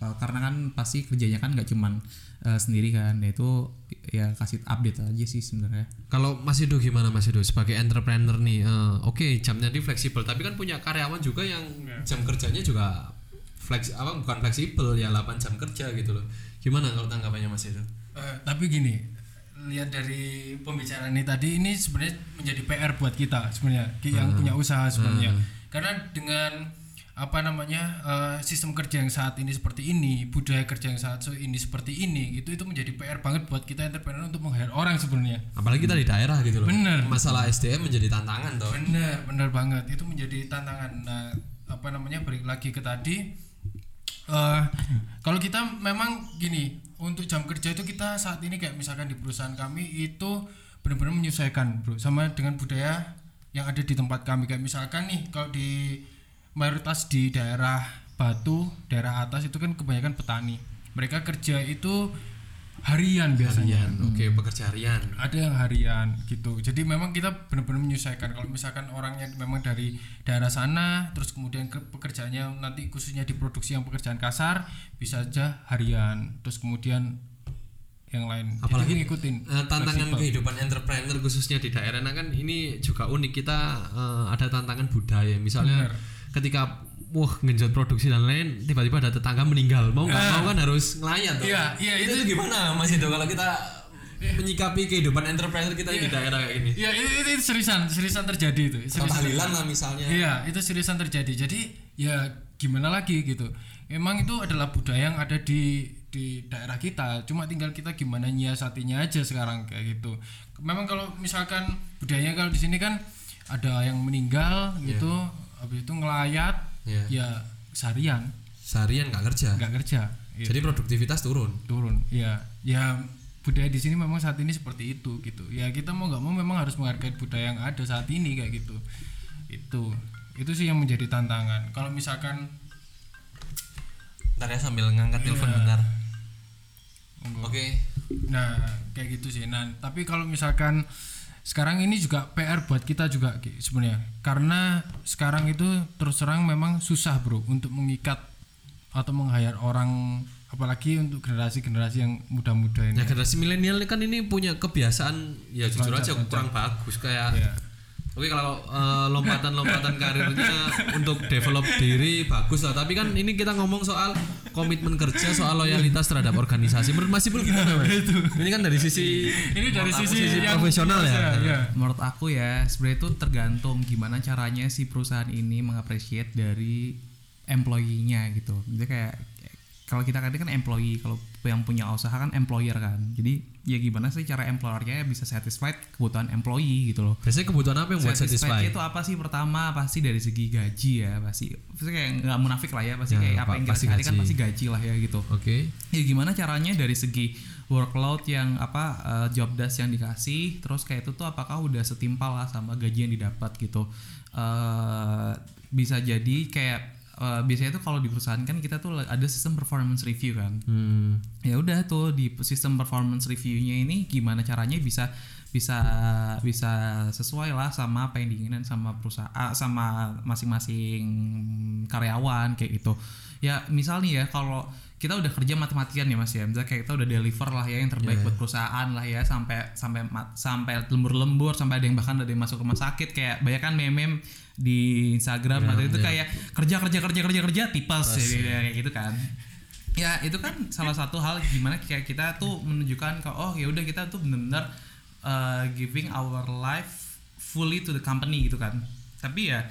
Eh, karena kan pasti kerjanya kan nggak cuman eh, sendiri kan ya itu ya kasih update aja sih sebenarnya Kalau Mas Edo gimana Mas Edo sebagai entrepreneur nih? eh, Oke jamnya di fleksibel, tapi kan punya karyawan juga yang jam kerjanya juga fleks apa bukan fleksibel ya 8 jam kerja gitu loh. Gimana kalau tanggapannya Mas Edo? Eh, tapi gini lihat dari pembicaraan ini tadi ini sebenarnya menjadi PR buat kita sebenarnya yang punya usaha sebenarnya karena dengan apa namanya eh, sistem kerja yang saat ini seperti ini budaya kerja yang saat ini seperti ini itu itu menjadi PR banget buat kita entrepreneur untuk meng-hire orang sebenarnya Apalagi kita di daerah gitu loh. Bener. Masalah SDM menjadi tantangan toh. bener bener banget itu menjadi tantangan nah apa namanya balik lagi ke tadi eh kalau kita memang gini untuk jam kerja itu kita saat ini kayak misalkan di perusahaan kami itu benar-benar menyesuaikan bro sama dengan budaya yang ada di tempat kami kayak misalkan nih kalau di mayoritas di daerah Batu daerah atas itu kan kebanyakan petani. Mereka kerja itu harian biasanya. Harian, oke pekerja harian. ada yang harian gitu. Jadi memang kita benar-benar menyesuaikan. Kalau misalkan orangnya memang dari daerah sana terus kemudian ke pekerjaannya nanti khususnya di produksi yang pekerjaan kasar bisa aja harian. Terus kemudian yang lain. Jadi Apalagi ngikutin. Eh, tantangan fleksibel. kehidupan entrepreneur khususnya di daerah. Nah kan ini juga unik. Kita eh, ada tantangan budaya. Misalnya Bener. Ketika wah ngenjot produksi dan lain tiba-tiba ada tetangga meninggal mau nggak mau kan harus ngelayat tuh. Iya, iya, itu, itu- gimana mas itu kalau kita menyikapi kehidupan entrepreneur kita di daerah kayak gini Iya itu, itu, itu seriusan seriusan terjadi itu seriusan tahlilan lah misalnya Iya, itu seriusan terjadi. Jadi ya gimana lagi gitu. Emang itu adalah budaya yang ada di di daerah kita. Cuma tinggal kita gimana nyiasatinya aja sekarang kayak gitu. Memang kalau misalkan budayanya kalau di sini kan ada yang meninggal gitu, habis itu ngelayat, Iya. ya seharian seharian nggak kerja nggak kerja. Iya, jadi produktivitas turun turun. Ya, ya budaya di sini memang saat ini seperti itu gitu. Ya kita mau nggak mau memang harus menghargai budaya yang ada saat ini kayak gitu. Itu itu sih yang menjadi tantangan. Kalau misalkan ntar ya sambil ngangkat telepon Iya. bentar Monggo. oke Nah, kayak gitu sih. Nah, tapi kalau misalkan sekarang ini juga PR buat kita juga sebenarnya. Karena sekarang itu terus terang memang susah, Bro, untuk mengikat atau meng-hire orang apalagi untuk generasi-generasi yang muda-muda ini. Ya generasi milenial kan ini punya kebiasaan ya jujur aja kurang bagus kayak Iya. Oke kalau eh, lompatan-lompatan karirnya untuk develop diri bagus lah tapi kan ini kita ngomong soal komitmen kerja soal loyalitas terhadap organisasi menurut Mas Ipul gimana Mas? Ini kan dari sisi Ini dari aku sisi, yang profesional ya. ya. menurut aku ya sebenarnya itu tergantung gimana caranya si perusahaan ini mengapresiasi dari employee-nya gitu jadi kayak kalau kita kan kan employee kalau yang punya usaha kan employer kan jadi ya gimana sih cara employernya bisa satisfied kebutuhan employee gitu loh Biasanya kebutuhan apa yang buat? Satisfied itu apa sih pertama pasti dari segi gaji ya pasti pasti kayak nggak munafik lah ya pasti Ya, kayak apa pa- yang pasti cari kan gaji. pasti gaji lah ya gitu Oke. ya gimana caranya dari segi workload yang apa eh, job desk yang dikasih terus kayak itu tuh apakah udah setimpal lah sama gaji yang didapat gitu Eh bisa jadi kayak eh, biasanya tuh kalau di perusahaan kan kita tuh ada sistem performance review kan. Hmm. ya udah tuh di sistem performance reviewnya ini gimana caranya bisa bisa bisa sesuai lah sama apa yang diinginkan sama perusahaan sama masing-masing karyawan kayak gitu. Ya misalnya ya kalau kita udah kerja mati-matian ya mas ya. Misalnya kayak kita udah deliver lah ya yang terbaik buat perusahaan lah ya sampai sampai sampai lembur-lembur sampai ada yang bahkan ada yang masuk rumah sakit kayak banyak kan meme di Instagram atau itu kayak kerja kerja kerja kerja kerja tipes ya, kayak gitu kan. Ya itu kan salah satu hal gimana kayak kita tuh menunjukkan ke oh ya udah kita tuh benar-benar uh, giving our life fully to the company gitu kan. Tapi ya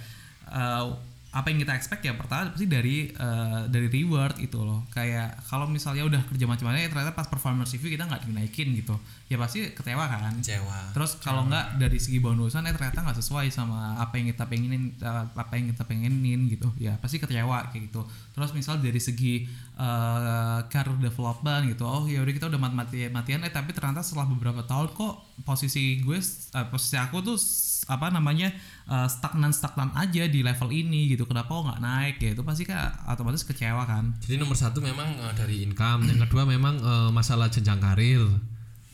uh, apa yang kita expect ya pertama pasti dari uh, dari reward itu loh. Kayak kalau misalnya udah kerja macam-macam ya ternyata pas performance review kita nggak dinaikin gitu. Ya pasti kecewa kan? Kecewa. Terus kalau nggak dari segi bonusan eh ternyata nggak sesuai sama apa yang kita pengenin apa yang kita pengenin gitu. Ya pasti kecewa kayak gitu. Terus misal dari segi eh, career development gitu. Oh ya udah kita udah mati matian. Eh tapi ternyata setelah beberapa tahun kok posisi gue eh, posisi aku tuh apa namanya eh, stagnan stagnan aja di level ini gitu. Kenapa kok nggak naik? Ya itu pasti kan otomatis kecewa kan. Jadi nomor satu memang eh, dari income, yang kedua memang eh, masalah jenjang karir.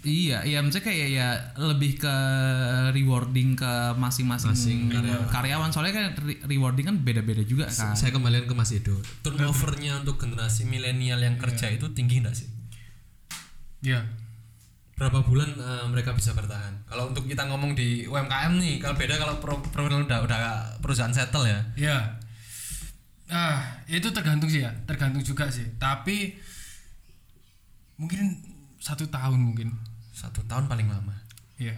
Iya, iya maksudnya kayak ya lebih ke rewarding ke masing-masing karyawan. Soalnya kan re- rewarding kan beda-beda juga kan. Saya kembalikan ke Mas Edo. Turnovernya untuk generasi milenial yang kerja itu tinggi nggak sih? ya Berapa bulan eh, mereka bisa bertahan? Kalau untuk kita ngomong di UMKM nih, kalau beda kalau pro, pro- udah udah perusahaan settle ya. ya ah itu tergantung sih ya tergantung juga sih tapi mungkin satu tahun mungkin Satu tahun paling lama. ya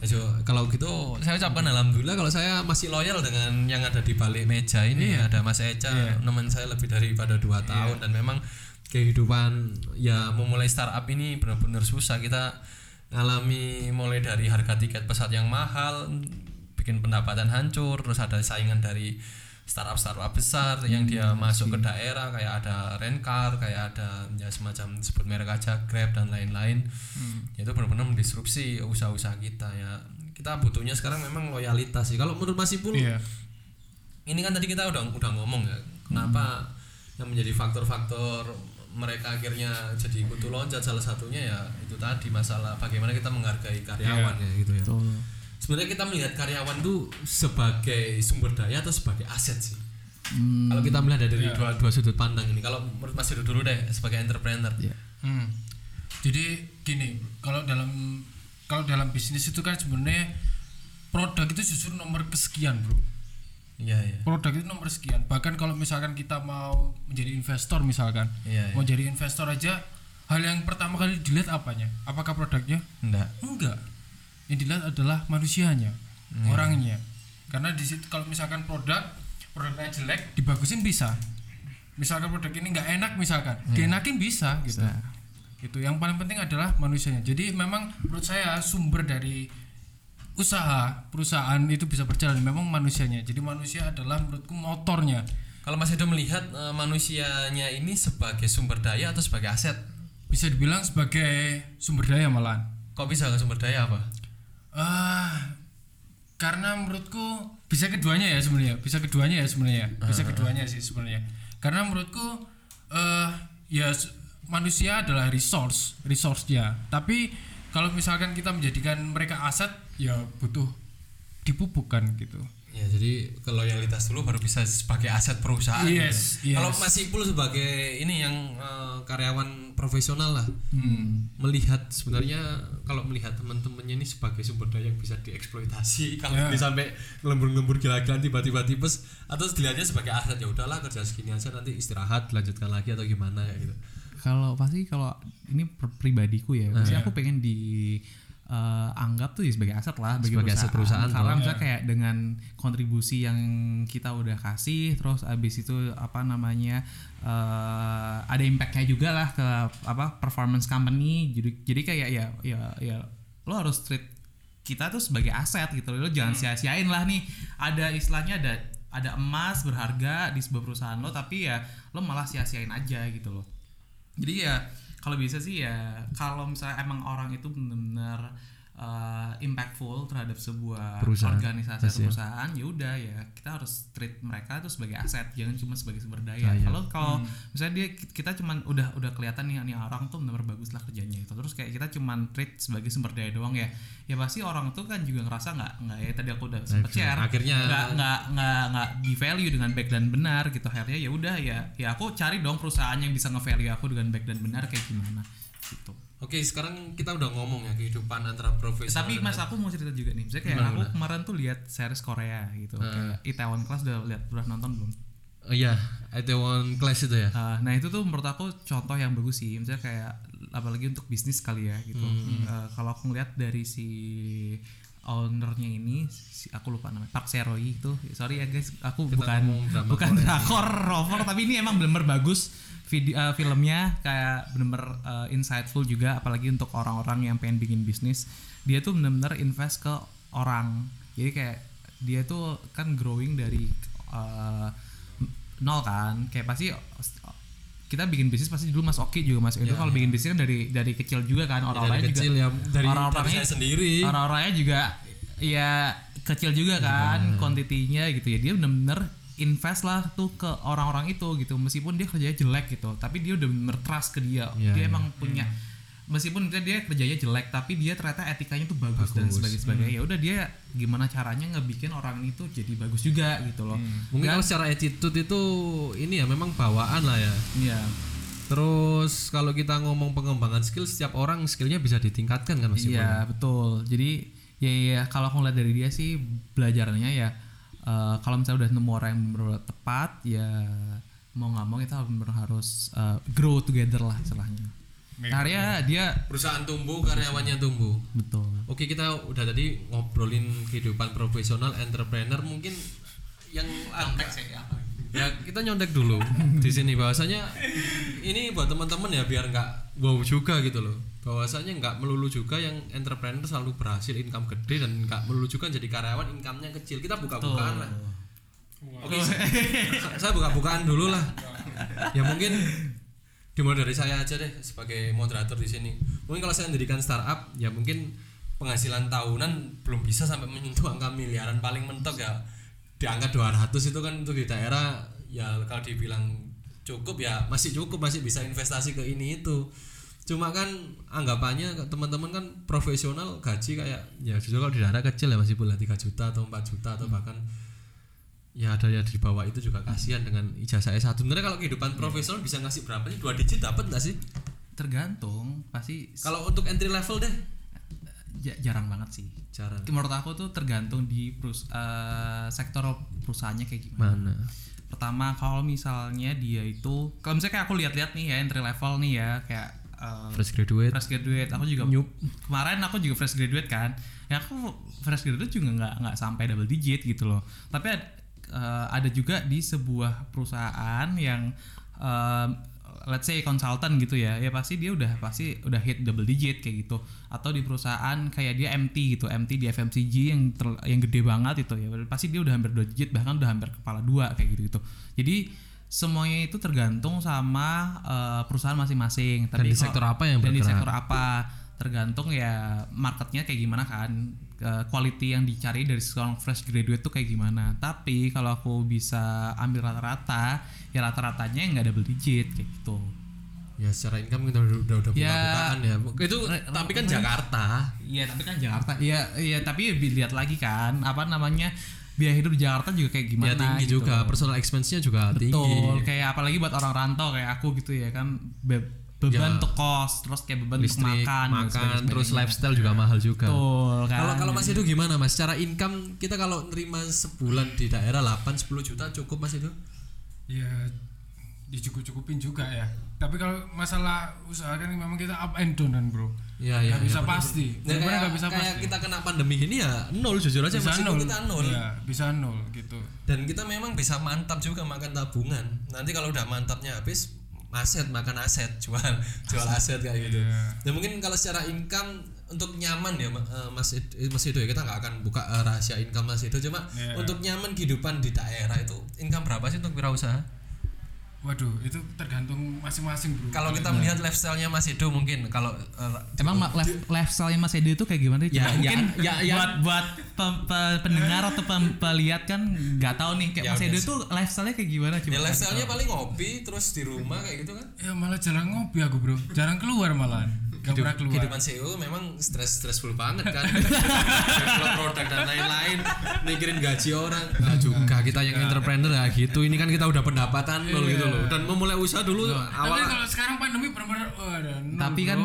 Ya, Jo, kalau gitu saya ucapkan alhamdulillah kalau saya masih loyal dengan yang ada di balik meja ini. Ada Mas Eca Iya. teman saya lebih daripada dua tahun. Dan memang kehidupan ya memulai startup ini benar-benar susah. Kita ngalami mulai dari harga tiket pesawat yang mahal bikin pendapatan hancur terus ada saingan dari startup startup besar yang dia masuk ke daerah kayak ada Rencar kayak ada ya semacam sebut merek aja Grab dan lain-lain. Itu benar-benar mendisrupsi usaha-usaha kita ya. Kita butuhnya sekarang memang loyalitas sih. Kalau menurut Mas Ipul iya. ini kan tadi kita udah udah ngomong ya kenapa yang menjadi faktor-faktor mereka akhirnya jadi kutu loncat? Salah satunya ya itu tadi masalah bagaimana kita menghargai karyawan ya gitu ya sebenarnya kita melihat karyawan tuh sebagai sumber daya atau sebagai aset sih kalau kita melihat dari dua, dua sudut pandang ini kalau menurut Mas Edo dulu deh sebagai entrepreneur Iya. Hmm. Jadi gini, kalau dalam kalau dalam bisnis itu kan sebenarnya produk itu justru nomor kesekian, Bro. iya iya Produk itu nomor sekian. Bahkan kalau misalkan kita mau menjadi investor misalkan, Iya, mau jadi investor aja hal yang pertama kali dilihat apanya? Apakah produknya? enggak Enggak. Yang dilihat adalah manusianya, orangnya. Karena di situ kalau misalkan produk produknya jelek, dibagusin bisa. Misalkan produk ini nggak enak misalkan, dienakin bisa gitu. Itu yang paling penting adalah manusianya. Jadi memang menurut saya sumber dari usaha perusahaan itu bisa berjalan memang manusianya. Jadi manusia adalah menurutku motornya. kalau Mas Edo melihat eh, manusianya ini sebagai sumber daya atau sebagai aset Bisa dibilang sebagai sumber daya malahan. kok bisa sumber daya apa Ah, karena menurutku bisa keduanya ya sebenarnya, bisa keduanya ya sebenarnya, bisa keduanya sih sebenarnya. Karena menurutku eh ya manusia adalah resource, resource-nya. Tapi kalau misalkan kita menjadikan mereka aset, ya butuh dipupukkan gitu. Ya jadi ke loyalitas dulu baru bisa sebagai aset perusahaan. Yes, ya. Kalau yes. Mas Ipul sebagai ini yang eh, karyawan profesional lah, Hmm. melihat sebenarnya kalau melihat teman-temannya ini sebagai sumber daya yang bisa dieksploitasi, kalau Ya. ini sampai ngelembur-ngelembur gila-gilaan tiba-tiba tipes, atau dilihatnya sebagai aset ya udahlah kerja segini aja nanti istirahat lanjutkan lagi atau gimana ya gitu. Kalau pasti kalau ini pribadiku ya, pasti aku pengen di eh, anggap tuh ya sebagai aset lah bagi Sebagai aset perusahaan, Karena kalau- misalnya kayak dengan kontribusi yang kita udah kasih, terus abis itu apa namanya eh, ada impactnya juga lah ke apa performance company. Jadi jadi kayak ya ya ya lo harus treat kita tuh sebagai aset gitu. Lo jangan sia-siain lah nih. Ada istilahnya ada ada emas berharga di sebuah perusahaan lo tapi ya lo malah sia-siain aja gitu loh jadi ya kalau bisa sih ya kalau misalnya emang orang itu benar-benar uh, impactful terhadap sebuah Perusahaan. organisasi atau ya. perusahaan ya udah ya kita harus treat mereka itu sebagai aset jangan cuma sebagai sumber daya Daya. kalau kalau misalnya dia kita cuman udah udah kelihatan nih nih orang tuh benar bagus lah kerjanya itu terus kayak kita cuman treat sebagai sumber daya doang ya ya pasti orang tuh kan juga ngerasa nggak nggak ya tadi aku udah sempet share Akhirnya- nggak nggak nggak nggak di value dengan baik dan benar gitu akhirnya ya udah ya ya aku cari dong perusahaan yang bisa nge-value aku dengan baik dan benar kayak gimana gitu Oke, sekarang kita udah ngomong ya kehidupan antara profesional. tapi mas aku mau cerita juga nih misalnya kayak Gimana, aku gimana? kemarin tuh lihat series Korea gitu kayak Itaewon Class udah lihat udah nonton belum Oh iya, Itaewon Class itu ya. Uh, nah itu tuh menurut aku contoh yang bagus sih misalnya kayak apalagi untuk bisnis kali ya gitu Uh, kalau aku ngeliat dari si ownernya ini si, aku lupa namanya Park Seroi itu. Sorry ya guys aku bukan ngomong drama bukan drakor rover tapi ini emang bener-bener bagus video uh, filmnya kayak bener-bener uh, insightful juga apalagi untuk orang-orang yang pengen bikin bisnis. Dia tuh bener-bener invest ke orang. Jadi kayak dia tuh kan growing dari uh, nol kan. Kayak pasti kita bikin bisnis pasti dulu Mas Oki juga Mas Edo kalau bikin bisnis kan dari dari kecil juga kan orang-orangnya dari juga. kecil ya, dari- orang-orangnya dari saya sendiri. orang-orangnya juga ya kecil juga kan kuantitinya gitu ya. Dia bener-bener invest lah tuh ke orang-orang itu gitu. Meskipun dia kerjanya jelek gitu tapi dia udah bener trust ke dia. Iya, dia iya. emang punya meskipun dia, dia kerjanya jelek tapi dia ternyata etikanya tuh bagus, dan sebagainya sebagainya ya udah dia gimana caranya ngebikin orang itu jadi bagus juga gitu loh Mungkin Dan- kalau secara attitude itu ini ya memang bawaan lah ya. Iya. Terus kalau kita ngomong pengembangan skill setiap orang skillnya bisa ditingkatkan kan Mas Iya betul. Jadi ya, ya kalau aku ngeliat dari dia sih belajarnya ya eh, kalau misalnya udah nemu orang yang benar tepat ya mau nggak mau kita harus eh, grow together lah istilahnya. Karya dia Perusahaan tumbuh, karyawannya tumbuh. betul. Oke kita udah tadi ngobrolin kehidupan profesional entrepreneur mungkin yang agak ya. Kita nyontek dulu di sini. Bahwasanya ini buat teman-teman ya biar nggak wow juga gitu loh. Bahwasanya nggak melulu juga yang entrepreneur selalu berhasil income gede dan nggak melulu juga jadi karyawan income-nya kecil. Kita buka-bukaan lah. Oke sa- saya buka-bukaan dulu lah. Ya mungkin dimulai dari saya aja deh sebagai moderator di sini. Mungkin kalau saya mendirikan startup ya mungkin penghasilan tahunan belum bisa sampai menyentuh angka miliaran paling mentok ya. Di angka 200 itu kan untuk di daerah ya kalau dibilang cukup ya masih cukup masih bisa investasi ke ini itu. Cuma kan anggapannya teman-teman kan profesional gaji kayak ya justru kalau di daerah kecil ya masih boleh 3 juta atau 4 juta atau bahkan ya ada yang di bawah itu juga kasihan dengan ijazah S1 sebenarnya kalau kehidupan profesional bisa ngasih berapa nih dua digit dapat nggak sih? Tergantung pasti kalau untuk entry level deh. Ja- jarang banget sih. jarang. Menurut aku tuh tergantung di perus- eh, sektor perusahaannya kayak gimana. mana? Pertama kalau misalnya dia itu kalau misalnya kayak aku lihat-lihat nih ya entry level nih ya kayak eh, fresh graduate. fresh graduate. Aku juga kemarin aku juga fresh graduate kan. Ya aku fresh graduate juga nggak nggak sampai double digit gitu loh. Tapi eh, ada juga di sebuah perusahaan yang eh, let's say konsultan gitu ya ya pasti dia udah pasti udah hit double digit kayak gitu. Atau di perusahaan kayak dia MT gitu MT di FMCG yang ter- yang gede banget itu ya pasti dia udah hampir dua digit bahkan udah hampir kepala dua kayak gitu gitu. Jadi semuanya itu tergantung sama eh, perusahaan masing-masing. Dan di sektor apa yang dan di sektor apa tergantung ya marketnya kayak gimana kan quality yang dicari dari seorang fresh graduate tuh kayak gimana. Tapi kalau aku bisa ambil rata-rata ya rata-ratanya nggak double digit kayak gitu. Ya secara income kita udah udah, udah Ya. buka-bukaan ya. Itu tapi kan Jakarta. Iya tapi kan Jakarta. Iya iya tapi lihat lagi kan apa namanya biaya hidup di Jakarta juga kayak gimana ya tinggi gitu. juga. Personal expense-nya juga Betul, tinggi kayak apalagi buat orang rantau kayak aku gitu ya kan beban Ya. untuk kos, terus kayak beban untuk listrik makan, dan makan sebagainya. terus lifestyle juga mahal juga Betul kan. Kalau kalau Mas itu gimana Mas? Secara income kita kalau nerima sebulan di daerah 8 10 juta cukup Mas itu? ya dicukup-cukupin juga ya tapi kalau masalah usaha kan memang kita up and down kan bro Iya Nggak bisa pasti Ya, kayak, nggak bisa kayak pasti kita kena pandemi gini ya nol jujur aja bisa nol kita nol. Iya, bisa nol gitu Dan kita memang bisa mantap juga makan tabungan. Nanti kalau udah mantapnya habis aset makan aset jual jual aset kayak gitu. Iya. Dan mungkin kalau secara income untuk nyaman ya eh, Mas eh, Mas itu ya kita nggak akan buka eh, rahasia income Mas itu cuma Iya. untuk nyaman kehidupan di daerah itu income berapa sih untuk wirausaha? Waduh itu tergantung masing-masing bro Kalau kita melihat lifestyle-nya Mas Edo mungkin kalau eh, Emang ma- life, lifestyle-nya Mas Edo itu kayak gimana? Ya, ya, mungkin ya, ya. buat buat pe- pe- pendengar atau pem- pelihat kan nggak tahu nih kayak Ya Mas Edo sih. tuh lifestyle-nya kayak gimana coba? ya lifestyle-nya paling ngopi terus di rumah kayak gitu kan. ya malah jarang ngopi aku bro jarang keluar malahan gak pernah keluar Kehidupan CEO memang stres stressful banget kan. Develop produk dan lain-lain, mikirin gaji orang. Nah, juga kita yang entrepreneur ya gitu. Ini kan kita udah pendapatan nol gitu loh. Dan memulai usaha dulu tapi awal kalau sekarang pandemi benar-benar nol, Tapi kan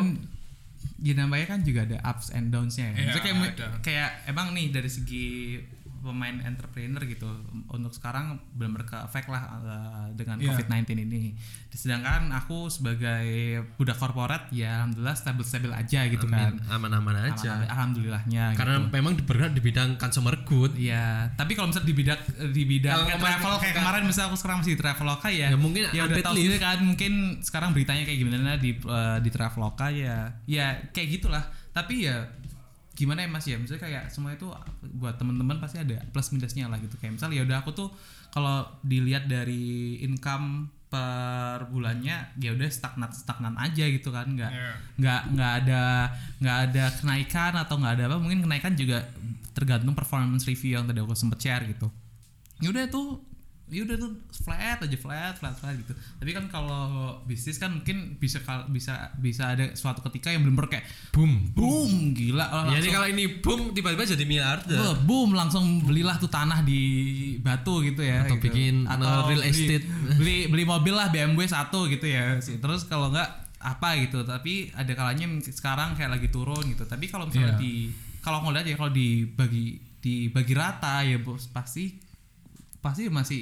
ya namanya kan juga ada ups and downs-nya ya. Iya, Maksudnya kayak, ada. kayak emang nih dari segi pemain entrepreneur gitu untuk sekarang benar-benar ke efek lah uh, dengan Iya. COVID-19 ini. Sedangkan aku sebagai budak korporat ya alhamdulillah stabil-stabil aja gitu kan. aman-aman aja. Aman- Alhamdulillahnya Karena gitu. memang bergerak di bidang consumer good. Iya, tapi kalau misalnya di bidang di bidang kayak kemarin- travel kayak kemarin misalnya aku sekarang masih di Traveloka ya. Ya, mungkin ya udah tahu sendiri kan mungkin sekarang beritanya kayak gimana di eh, di Traveloka ya. Ya kayak gitulah. Tapi ya gimana ya Mas ya? Misalnya kayak semua itu buat teman-teman pasti ada plus minusnya lah gitu. Kayak misalnya ya udah aku tuh kalau dilihat dari income per bulannya ya udah stagnan stagnan aja gitu kan nggak Iya. nggak nggak ada nggak ada kenaikan atau nggak ada apa mungkin kenaikan juga tergantung performance review yang tadi aku sempet share gitu ya udah tuh ya udah tuh flat aja flat flat flat gitu tapi kan kalau bisnis kan mungkin bisa bisa bisa ada suatu ketika yang benar kayak Boom. boom gila oh, Jadi kalau ini boom tiba-tiba jadi miliarder. Wah, boom langsung belilah tuh tanah di Batu gitu ya Atau gitu. bikin, uh, real beli- estate. beli beli mobil lah BMW satu gitu ya terus kalau enggak apa gitu tapi ada kalanya sekarang kayak lagi turun gitu tapi kalau misalnya Iya. di kalau ngeliat ya kalau dibagi dibagi rata ya bos pasti pasti masih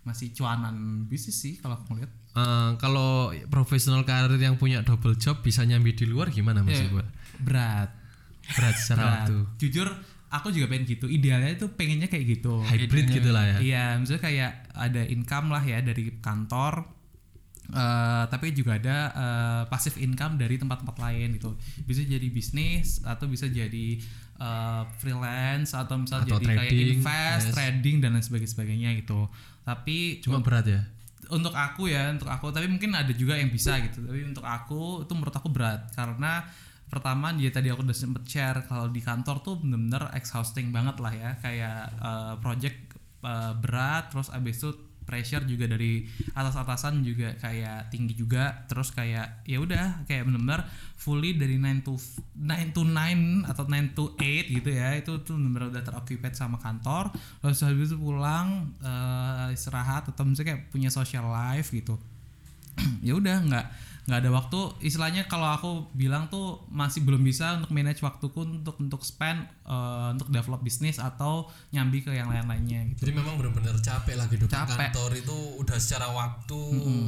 masih cuanan bisnis sih kalau aku ngeliat Eh, kalau profesional karir yang punya double job bisa nyambi di luar gimana Mas Ya, Iqbal? berat Berat secara berat. waktu. jujur aku juga pengen gitu idealnya itu pengennya kayak gitu Hybrid gitu lah ya. Iya, misalnya kayak ada income lah ya dari kantor, eh, tapi juga ada eh, passive income dari tempat-tempat lain gitu. Bisa jadi bisnis atau bisa jadi eh, freelance atau misalnya Atau jadi kayak trading, invest, yes. trading dan lain sebagainya, sebagainya gitu. Tapi Cuma berat ya. untuk aku ya untuk aku tapi mungkin ada juga yang bisa gitu tapi untuk aku itu menurut aku berat karena pertama dia tadi aku udah sempet share kalau di kantor tuh bener-bener exhausting banget lah ya kayak eh, project eh, berat terus abis itu pressure juga dari atas-atasan juga kayak tinggi juga. Terus kayak ya udah kayak bener-bener fully dari 9 to 9 to 9 atau 9 to 8 gitu ya itu tuh bener-bener udah teroccupied sama kantor. Terus habis itu pulang eh, istirahat atau misalnya kayak punya social life gitu. Ya udah nggak nggak ada waktu istilahnya kalau aku bilang tuh masih belum bisa untuk manage waktuku untuk untuk spend eh, untuk develop bisnis atau nyambi ke yang lain-lainnya gitu Jadi memang benar-benar capek lah kehidupan Capek. kantor itu udah secara waktu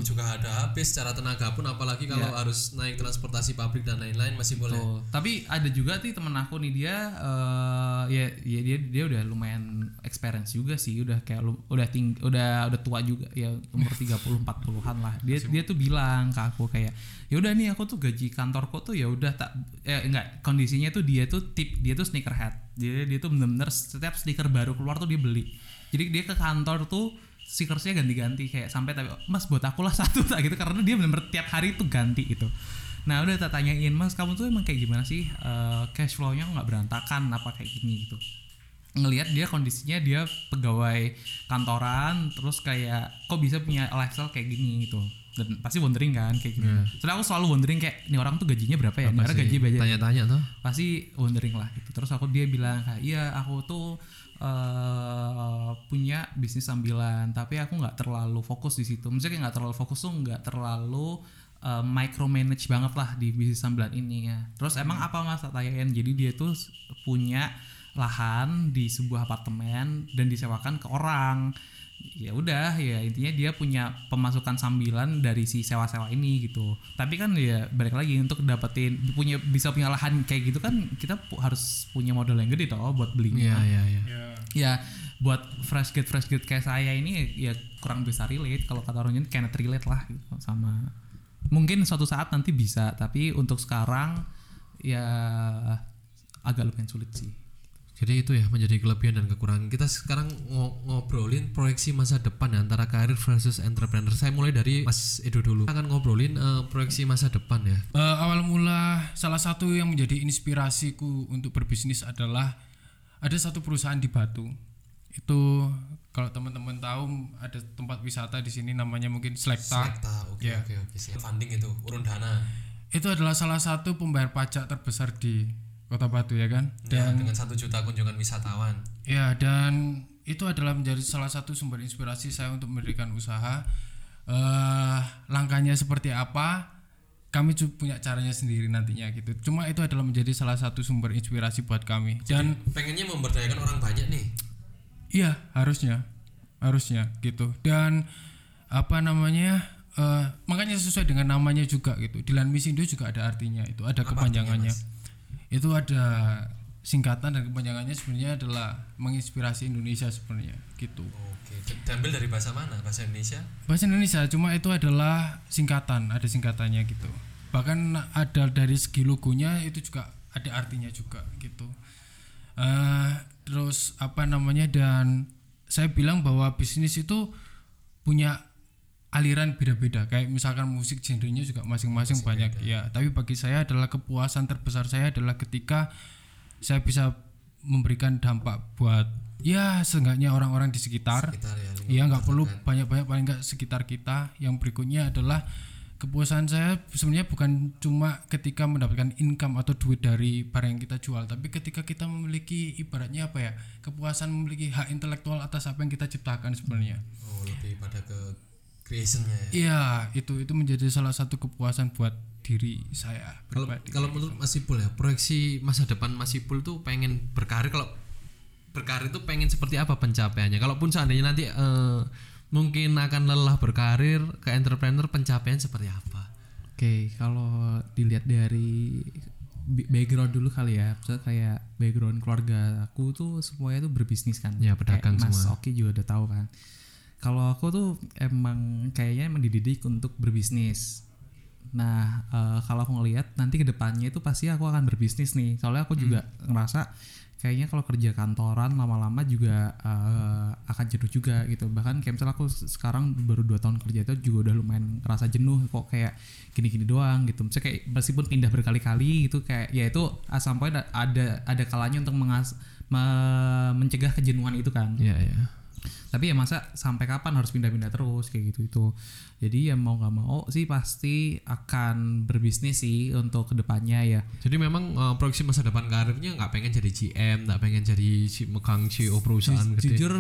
juga ada habis, secara tenaga pun apalagi kalau harus naik transportasi pabrik dan lain-lain masih boleh. Tapi ada juga sih temen aku nih dia eh, ya, ya dia dia udah lumayan experience juga sih, udah kayak lu, udah ting udah udah tua juga ya umur 30 40-an lah. Dia dia tuh bilang ke aku kayak ya udah nih aku tuh gaji kantorku tuh ya udah tak eh enggak kondisinya tuh dia tuh tip dia tuh sneakerhead. Dia dia tuh bener-bener setiap sneaker baru keluar tuh dia beli. Jadi dia ke kantor tuh sneakersnya ganti-ganti kayak sampai tapi mas buat aku lah satu tak gitu. Karena dia bener-bener tiap hari tuh ganti gitu. Nah udah tak tanyain mas kamu tuh emang kayak gimana sih? Eh, cash flow-nya nggak berantakan? Apa kayak gini? Gitu. Ngelihat dia kondisinya dia pegawai kantoran terus kayak kok bisa punya lifestyle kayak gini? Gitu dan pasti wondering kan kayak gini. Soalnya aku selalu wondering kayak ini orang tuh gajinya berapa ya? Ini orang gaji berapa? Tanya-tanya tuh. pasti wondering lah gitu terus aku dia bilang kayak iya aku tuh eh punya bisnis sambilan tapi aku nggak terlalu fokus di situ maksudnya kayak nggak terlalu fokus tuh nggak terlalu eh, micromanage banget lah di bisnis sambilan ini ya terus emang apa mas tanyain jadi dia tuh punya lahan di sebuah apartemen dan disewakan ke orang ya udah ya intinya dia punya pemasukan sambilan dari si sewa-sewa ini gitu. Tapi kan ya balik lagi untuk dapetin punya bisa punya lahan kayak gitu kan kita pu- harus punya modal yang gede toh buat belinya. Iya, iya, iya. ya ya buat fresh grade fresh grade kayak saya ini ya kurang bisa relate. Kalau kata orangnya cannot relate lah gitu sama mungkin suatu saat nanti bisa. Tapi untuk sekarang ya agak lumayan sulit sih Jadi itu ya menjadi kelebihan dan kekurangan. Kita sekarang ngo- ngobrolin proyeksi masa depan ya, antara karir versus entrepreneur. Saya mulai dari Mas Edo dulu. Kita akan ngobrolin eh, proyeksi masa depan ya. Eh, awal mula salah satu yang menjadi inspirasiku untuk berbisnis adalah ada satu perusahaan di Batu. Itu kalau teman-teman tahu ada tempat wisata di sini namanya mungkin Selekta. Selekta, oke Ya. oke oke. siap. Funding itu, urun dana. Itu adalah salah satu pembayar pajak terbesar di Kota Batu ya kan. Ya, dengan satu juta kunjungan wisatawan. Ya, dan itu adalah menjadi salah satu sumber inspirasi saya untuk mendirikan usaha. eh langkahnya seperti apa? Kami juga punya caranya sendiri nantinya gitu. Cuma itu adalah menjadi salah satu sumber inspirasi buat kami. Dan Pengennya memberdayakan orang banyak nih. iya, harusnya. Harusnya gitu. Dan apa namanya? eh makanya sesuai dengan namanya juga gitu. Dilan Misindo juga ada artinya itu, ada kepanjangannya. Itu ada singkatan dan kepanjangannya sebenarnya adalah menginspirasi Indonesia sebenarnya gitu. Oke, diambil dari bahasa mana? Bahasa Indonesia? bahasa Indonesia cuma itu adalah singkatan ada singkatannya gitu bahkan ada dari segi logonya itu juga ada artinya juga gitu Eh, terus apa namanya dan saya bilang bahwa bisnis itu punya aliran beda-beda kayak misalkan musik genrenya juga masing-masing banyak ya tapi bagi saya adalah kepuasan terbesar saya adalah ketika saya bisa memberikan dampak buat ya seenggaknya orang-orang di sekitar Sekitar ya. Iya nggak perlu banyak-banyak paling nggak sekitar kita. Yang berikutnya adalah kepuasan saya sebenarnya bukan cuma ketika mendapatkan income atau duit dari barang yang kita jual, tapi ketika kita memiliki ibaratnya apa ya kepuasan memiliki hak intelektual atas apa yang kita ciptakan sebenarnya. Oh, lebih pada ke creationnya ya. Iya itu itu menjadi salah satu kepuasan buat diri saya Kalau kalau menurut Mas Ipul ya, proyeksi masa depan Mas Ipul tuh pengen berkarir kalau berkarir tuh pengen seperti apa pencapaiannya? Kalaupun seandainya nanti eh, mungkin akan lelah berkarir ke entrepreneur pencapaian seperti apa? Oke, kalau dilihat dari background dulu kali ya, misalnya kayak background keluarga aku tuh semuanya tuh berbisnis kan. Ya, pedagang Kayak Mas semua. Oki juga udah tahu kan. Kalau aku tuh emang kayaknya emang dididik untuk berbisnis. Nah, eh, kalau aku ngelihat nanti ke depannya itu pasti aku akan berbisnis nih. Soalnya aku juga ngerasa kayaknya kalau kerja kantoran lama-lama juga eh, akan jenuh juga gitu. Bahkan kayak misalnya aku sekarang baru dua tahun kerja itu juga udah lumayan ngerasa jenuh kok kayak gini-gini doang gitu. Misalnya kayak meskipun pindah berkali-kali gitu kayak ya itu point ada ada kalanya untuk mengas me- mencegah kejenuhan itu kan Iya, ya. Tapi ya masa sampai kapan harus pindah-pindah terus kayak gitu itu jadi ya mau nggak mau sih pasti akan berbisnis sih untuk ke depannya ya. Jadi memang eh, proyeksi masa depan karirnya nggak pengen jadi GM, nggak pengen jadi si megang CEO perusahaan Ju- gede. jujur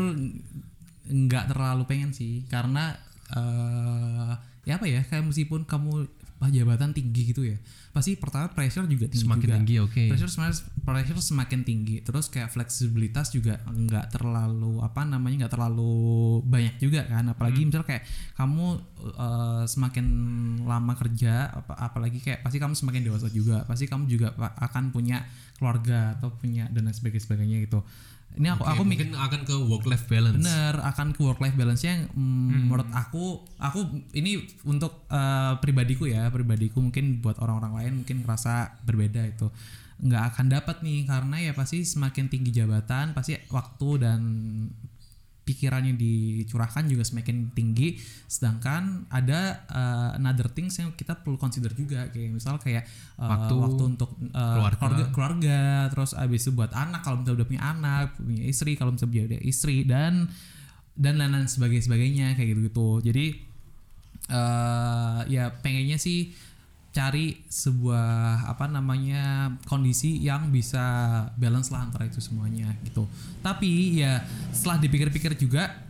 nggak terlalu pengen sih. Karena eh ya apa ya kayak meskipun kamu jabatan tinggi gitu ya. Pasti pertama pressure juga tinggi Semakin juga. tinggi, oke. pressure semakin pressure semakin tinggi. Terus kayak fleksibilitas juga nggak terlalu apa namanya nggak terlalu banyak juga kan. Apalagi misal kayak kamu eh, semakin lama kerja apa, apalagi kayak pasti kamu semakin dewasa juga. Pasti kamu juga akan punya keluarga atau punya dan lain sebagainya sebagainya gitu ini aku Oke, aku mikir mungkin akan ke work life balance. bener akan ke work life balance yang mm, menurut aku aku ini untuk eh, pribadiku ya pribadiku mungkin buat orang-orang lain mungkin ngerasa berbeda itu. Nggak akan dapat nih karena ya pasti semakin tinggi jabatan pasti waktu dan pikirannya dicurahkan juga semakin tinggi sedangkan ada eh, another things yang kita perlu consider juga kayak misal kayak eh, Waktu, waktu untuk eh, keluarga. keluarga keluarga terus abis itu buat anak kalau misalnya udah punya anak punya istri kalau misalnya udah istri dan dan lain-lain sebagainya sebagainya kayak gitu gitu jadi eh ya pengennya sih cari sebuah apa namanya kondisi yang bisa balance lah antara itu semuanya gitu. Tapi ya setelah dipikir-pikir juga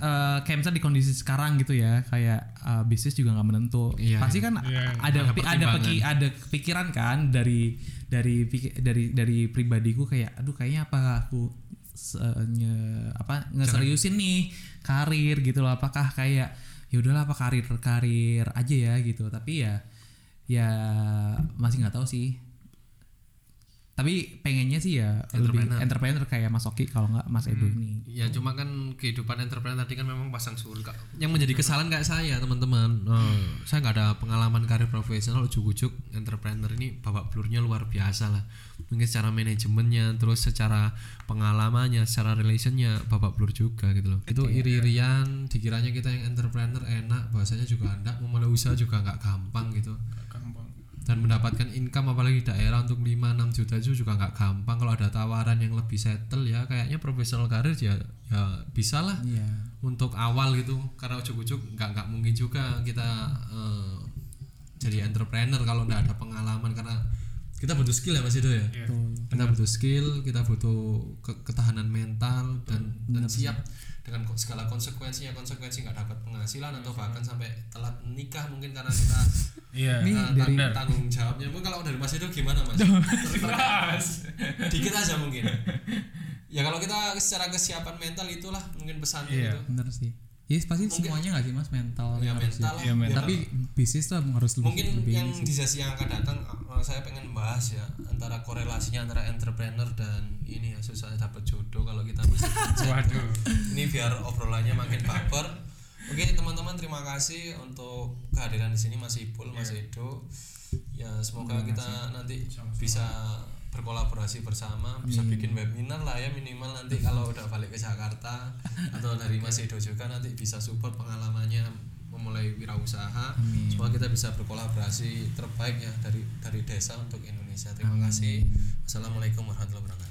eh kayak misalnya di kondisi sekarang gitu ya kayak eh, bisnis juga nggak menentu. Iya. pasti kan Iya, ada ada ada peki, ada kepikiran kan dari dari dari dari pribadiku kayak aduh kayaknya apa aku se- nye- apa ngeseriusin nih karir gitu loh. Apakah kayak ya udahlah apa karir karir aja ya gitu. Tapi ya ya masih nggak tahu sih tapi pengennya sih ya lebih Entrepreneur. entrepreneur kayak Mas Oki kalau nggak Mas Edo ini Ya cuma kan kehidupan entrepreneur tadi kan memang pasang surut Kak. Yang menjadi kesalahan kayak saya teman-teman. Eh, saya nggak ada pengalaman karir profesional ujuk-ujuk entrepreneur ini babak belurnya luar biasa lah. Mungkin secara manajemennya, terus secara pengalamannya, secara relationnya babak belur juga gitu loh. Itu iri-irian dikiranya kita yang entrepreneur enak, bahasanya juga enggak, memulai usaha juga nggak gampang gitu gampang dan mendapatkan income apalagi di daerah untuk 5-6 juta itu juga nggak gampang. Kalau ada tawaran yang lebih settle ya kayaknya profesional karir ya ya bisa lah iya. untuk awal gitu. Karena ujuk-ujuk nggak nggak mungkin juga kita eh, jadi entrepreneur kalau nggak ada pengalaman. Karena kita butuh skill ya Mas Ido ya? Iya. kita butuh skill kita butuh ke- ketahanan mental dan dan siap dengan segala konsekuensinya konsekuensi nggak dapat penghasilan atau bahkan sampai telat nikah mungkin karena kita iya Ini Nah, dari- tang- tanggung jawabnya mungkin kalau dari Mas Edo gimana Mas? keras Dikit aja mungkin. Ya kalau kita secara kesiapan mental itulah mungkin pesannya Iya. itu. bener sih ya pasti Mungkin- semuanya nggak sih Mas mental Ya harus mental. Iya, lah, mental. tapi bisnis tuh harus lebih mungkin lebih yang di sesi yang akan datang uh, saya pengen bahas ya antara korelasinya antara entrepreneur dan ini ya susah dapat jodoh kalau kita masih kerja. waduh ini biar obrolannya makin baper. Oke teman-teman terima kasih untuk kehadiran di sini Mas Ipul, Mas Edo. Ya semoga kita nanti bisa berkolaborasi bersama, bisa bikin webinar lah ya minimal nanti kalau udah balik ke Jakarta atau dari Mas Edo juga nanti bisa support pengalamannya memulai wirausaha. Semoga kita bisa berkolaborasi terbaik ya dari dari desa untuk Indonesia. Terima kasih. Assalamualaikum warahmatullahi wabarakatuh.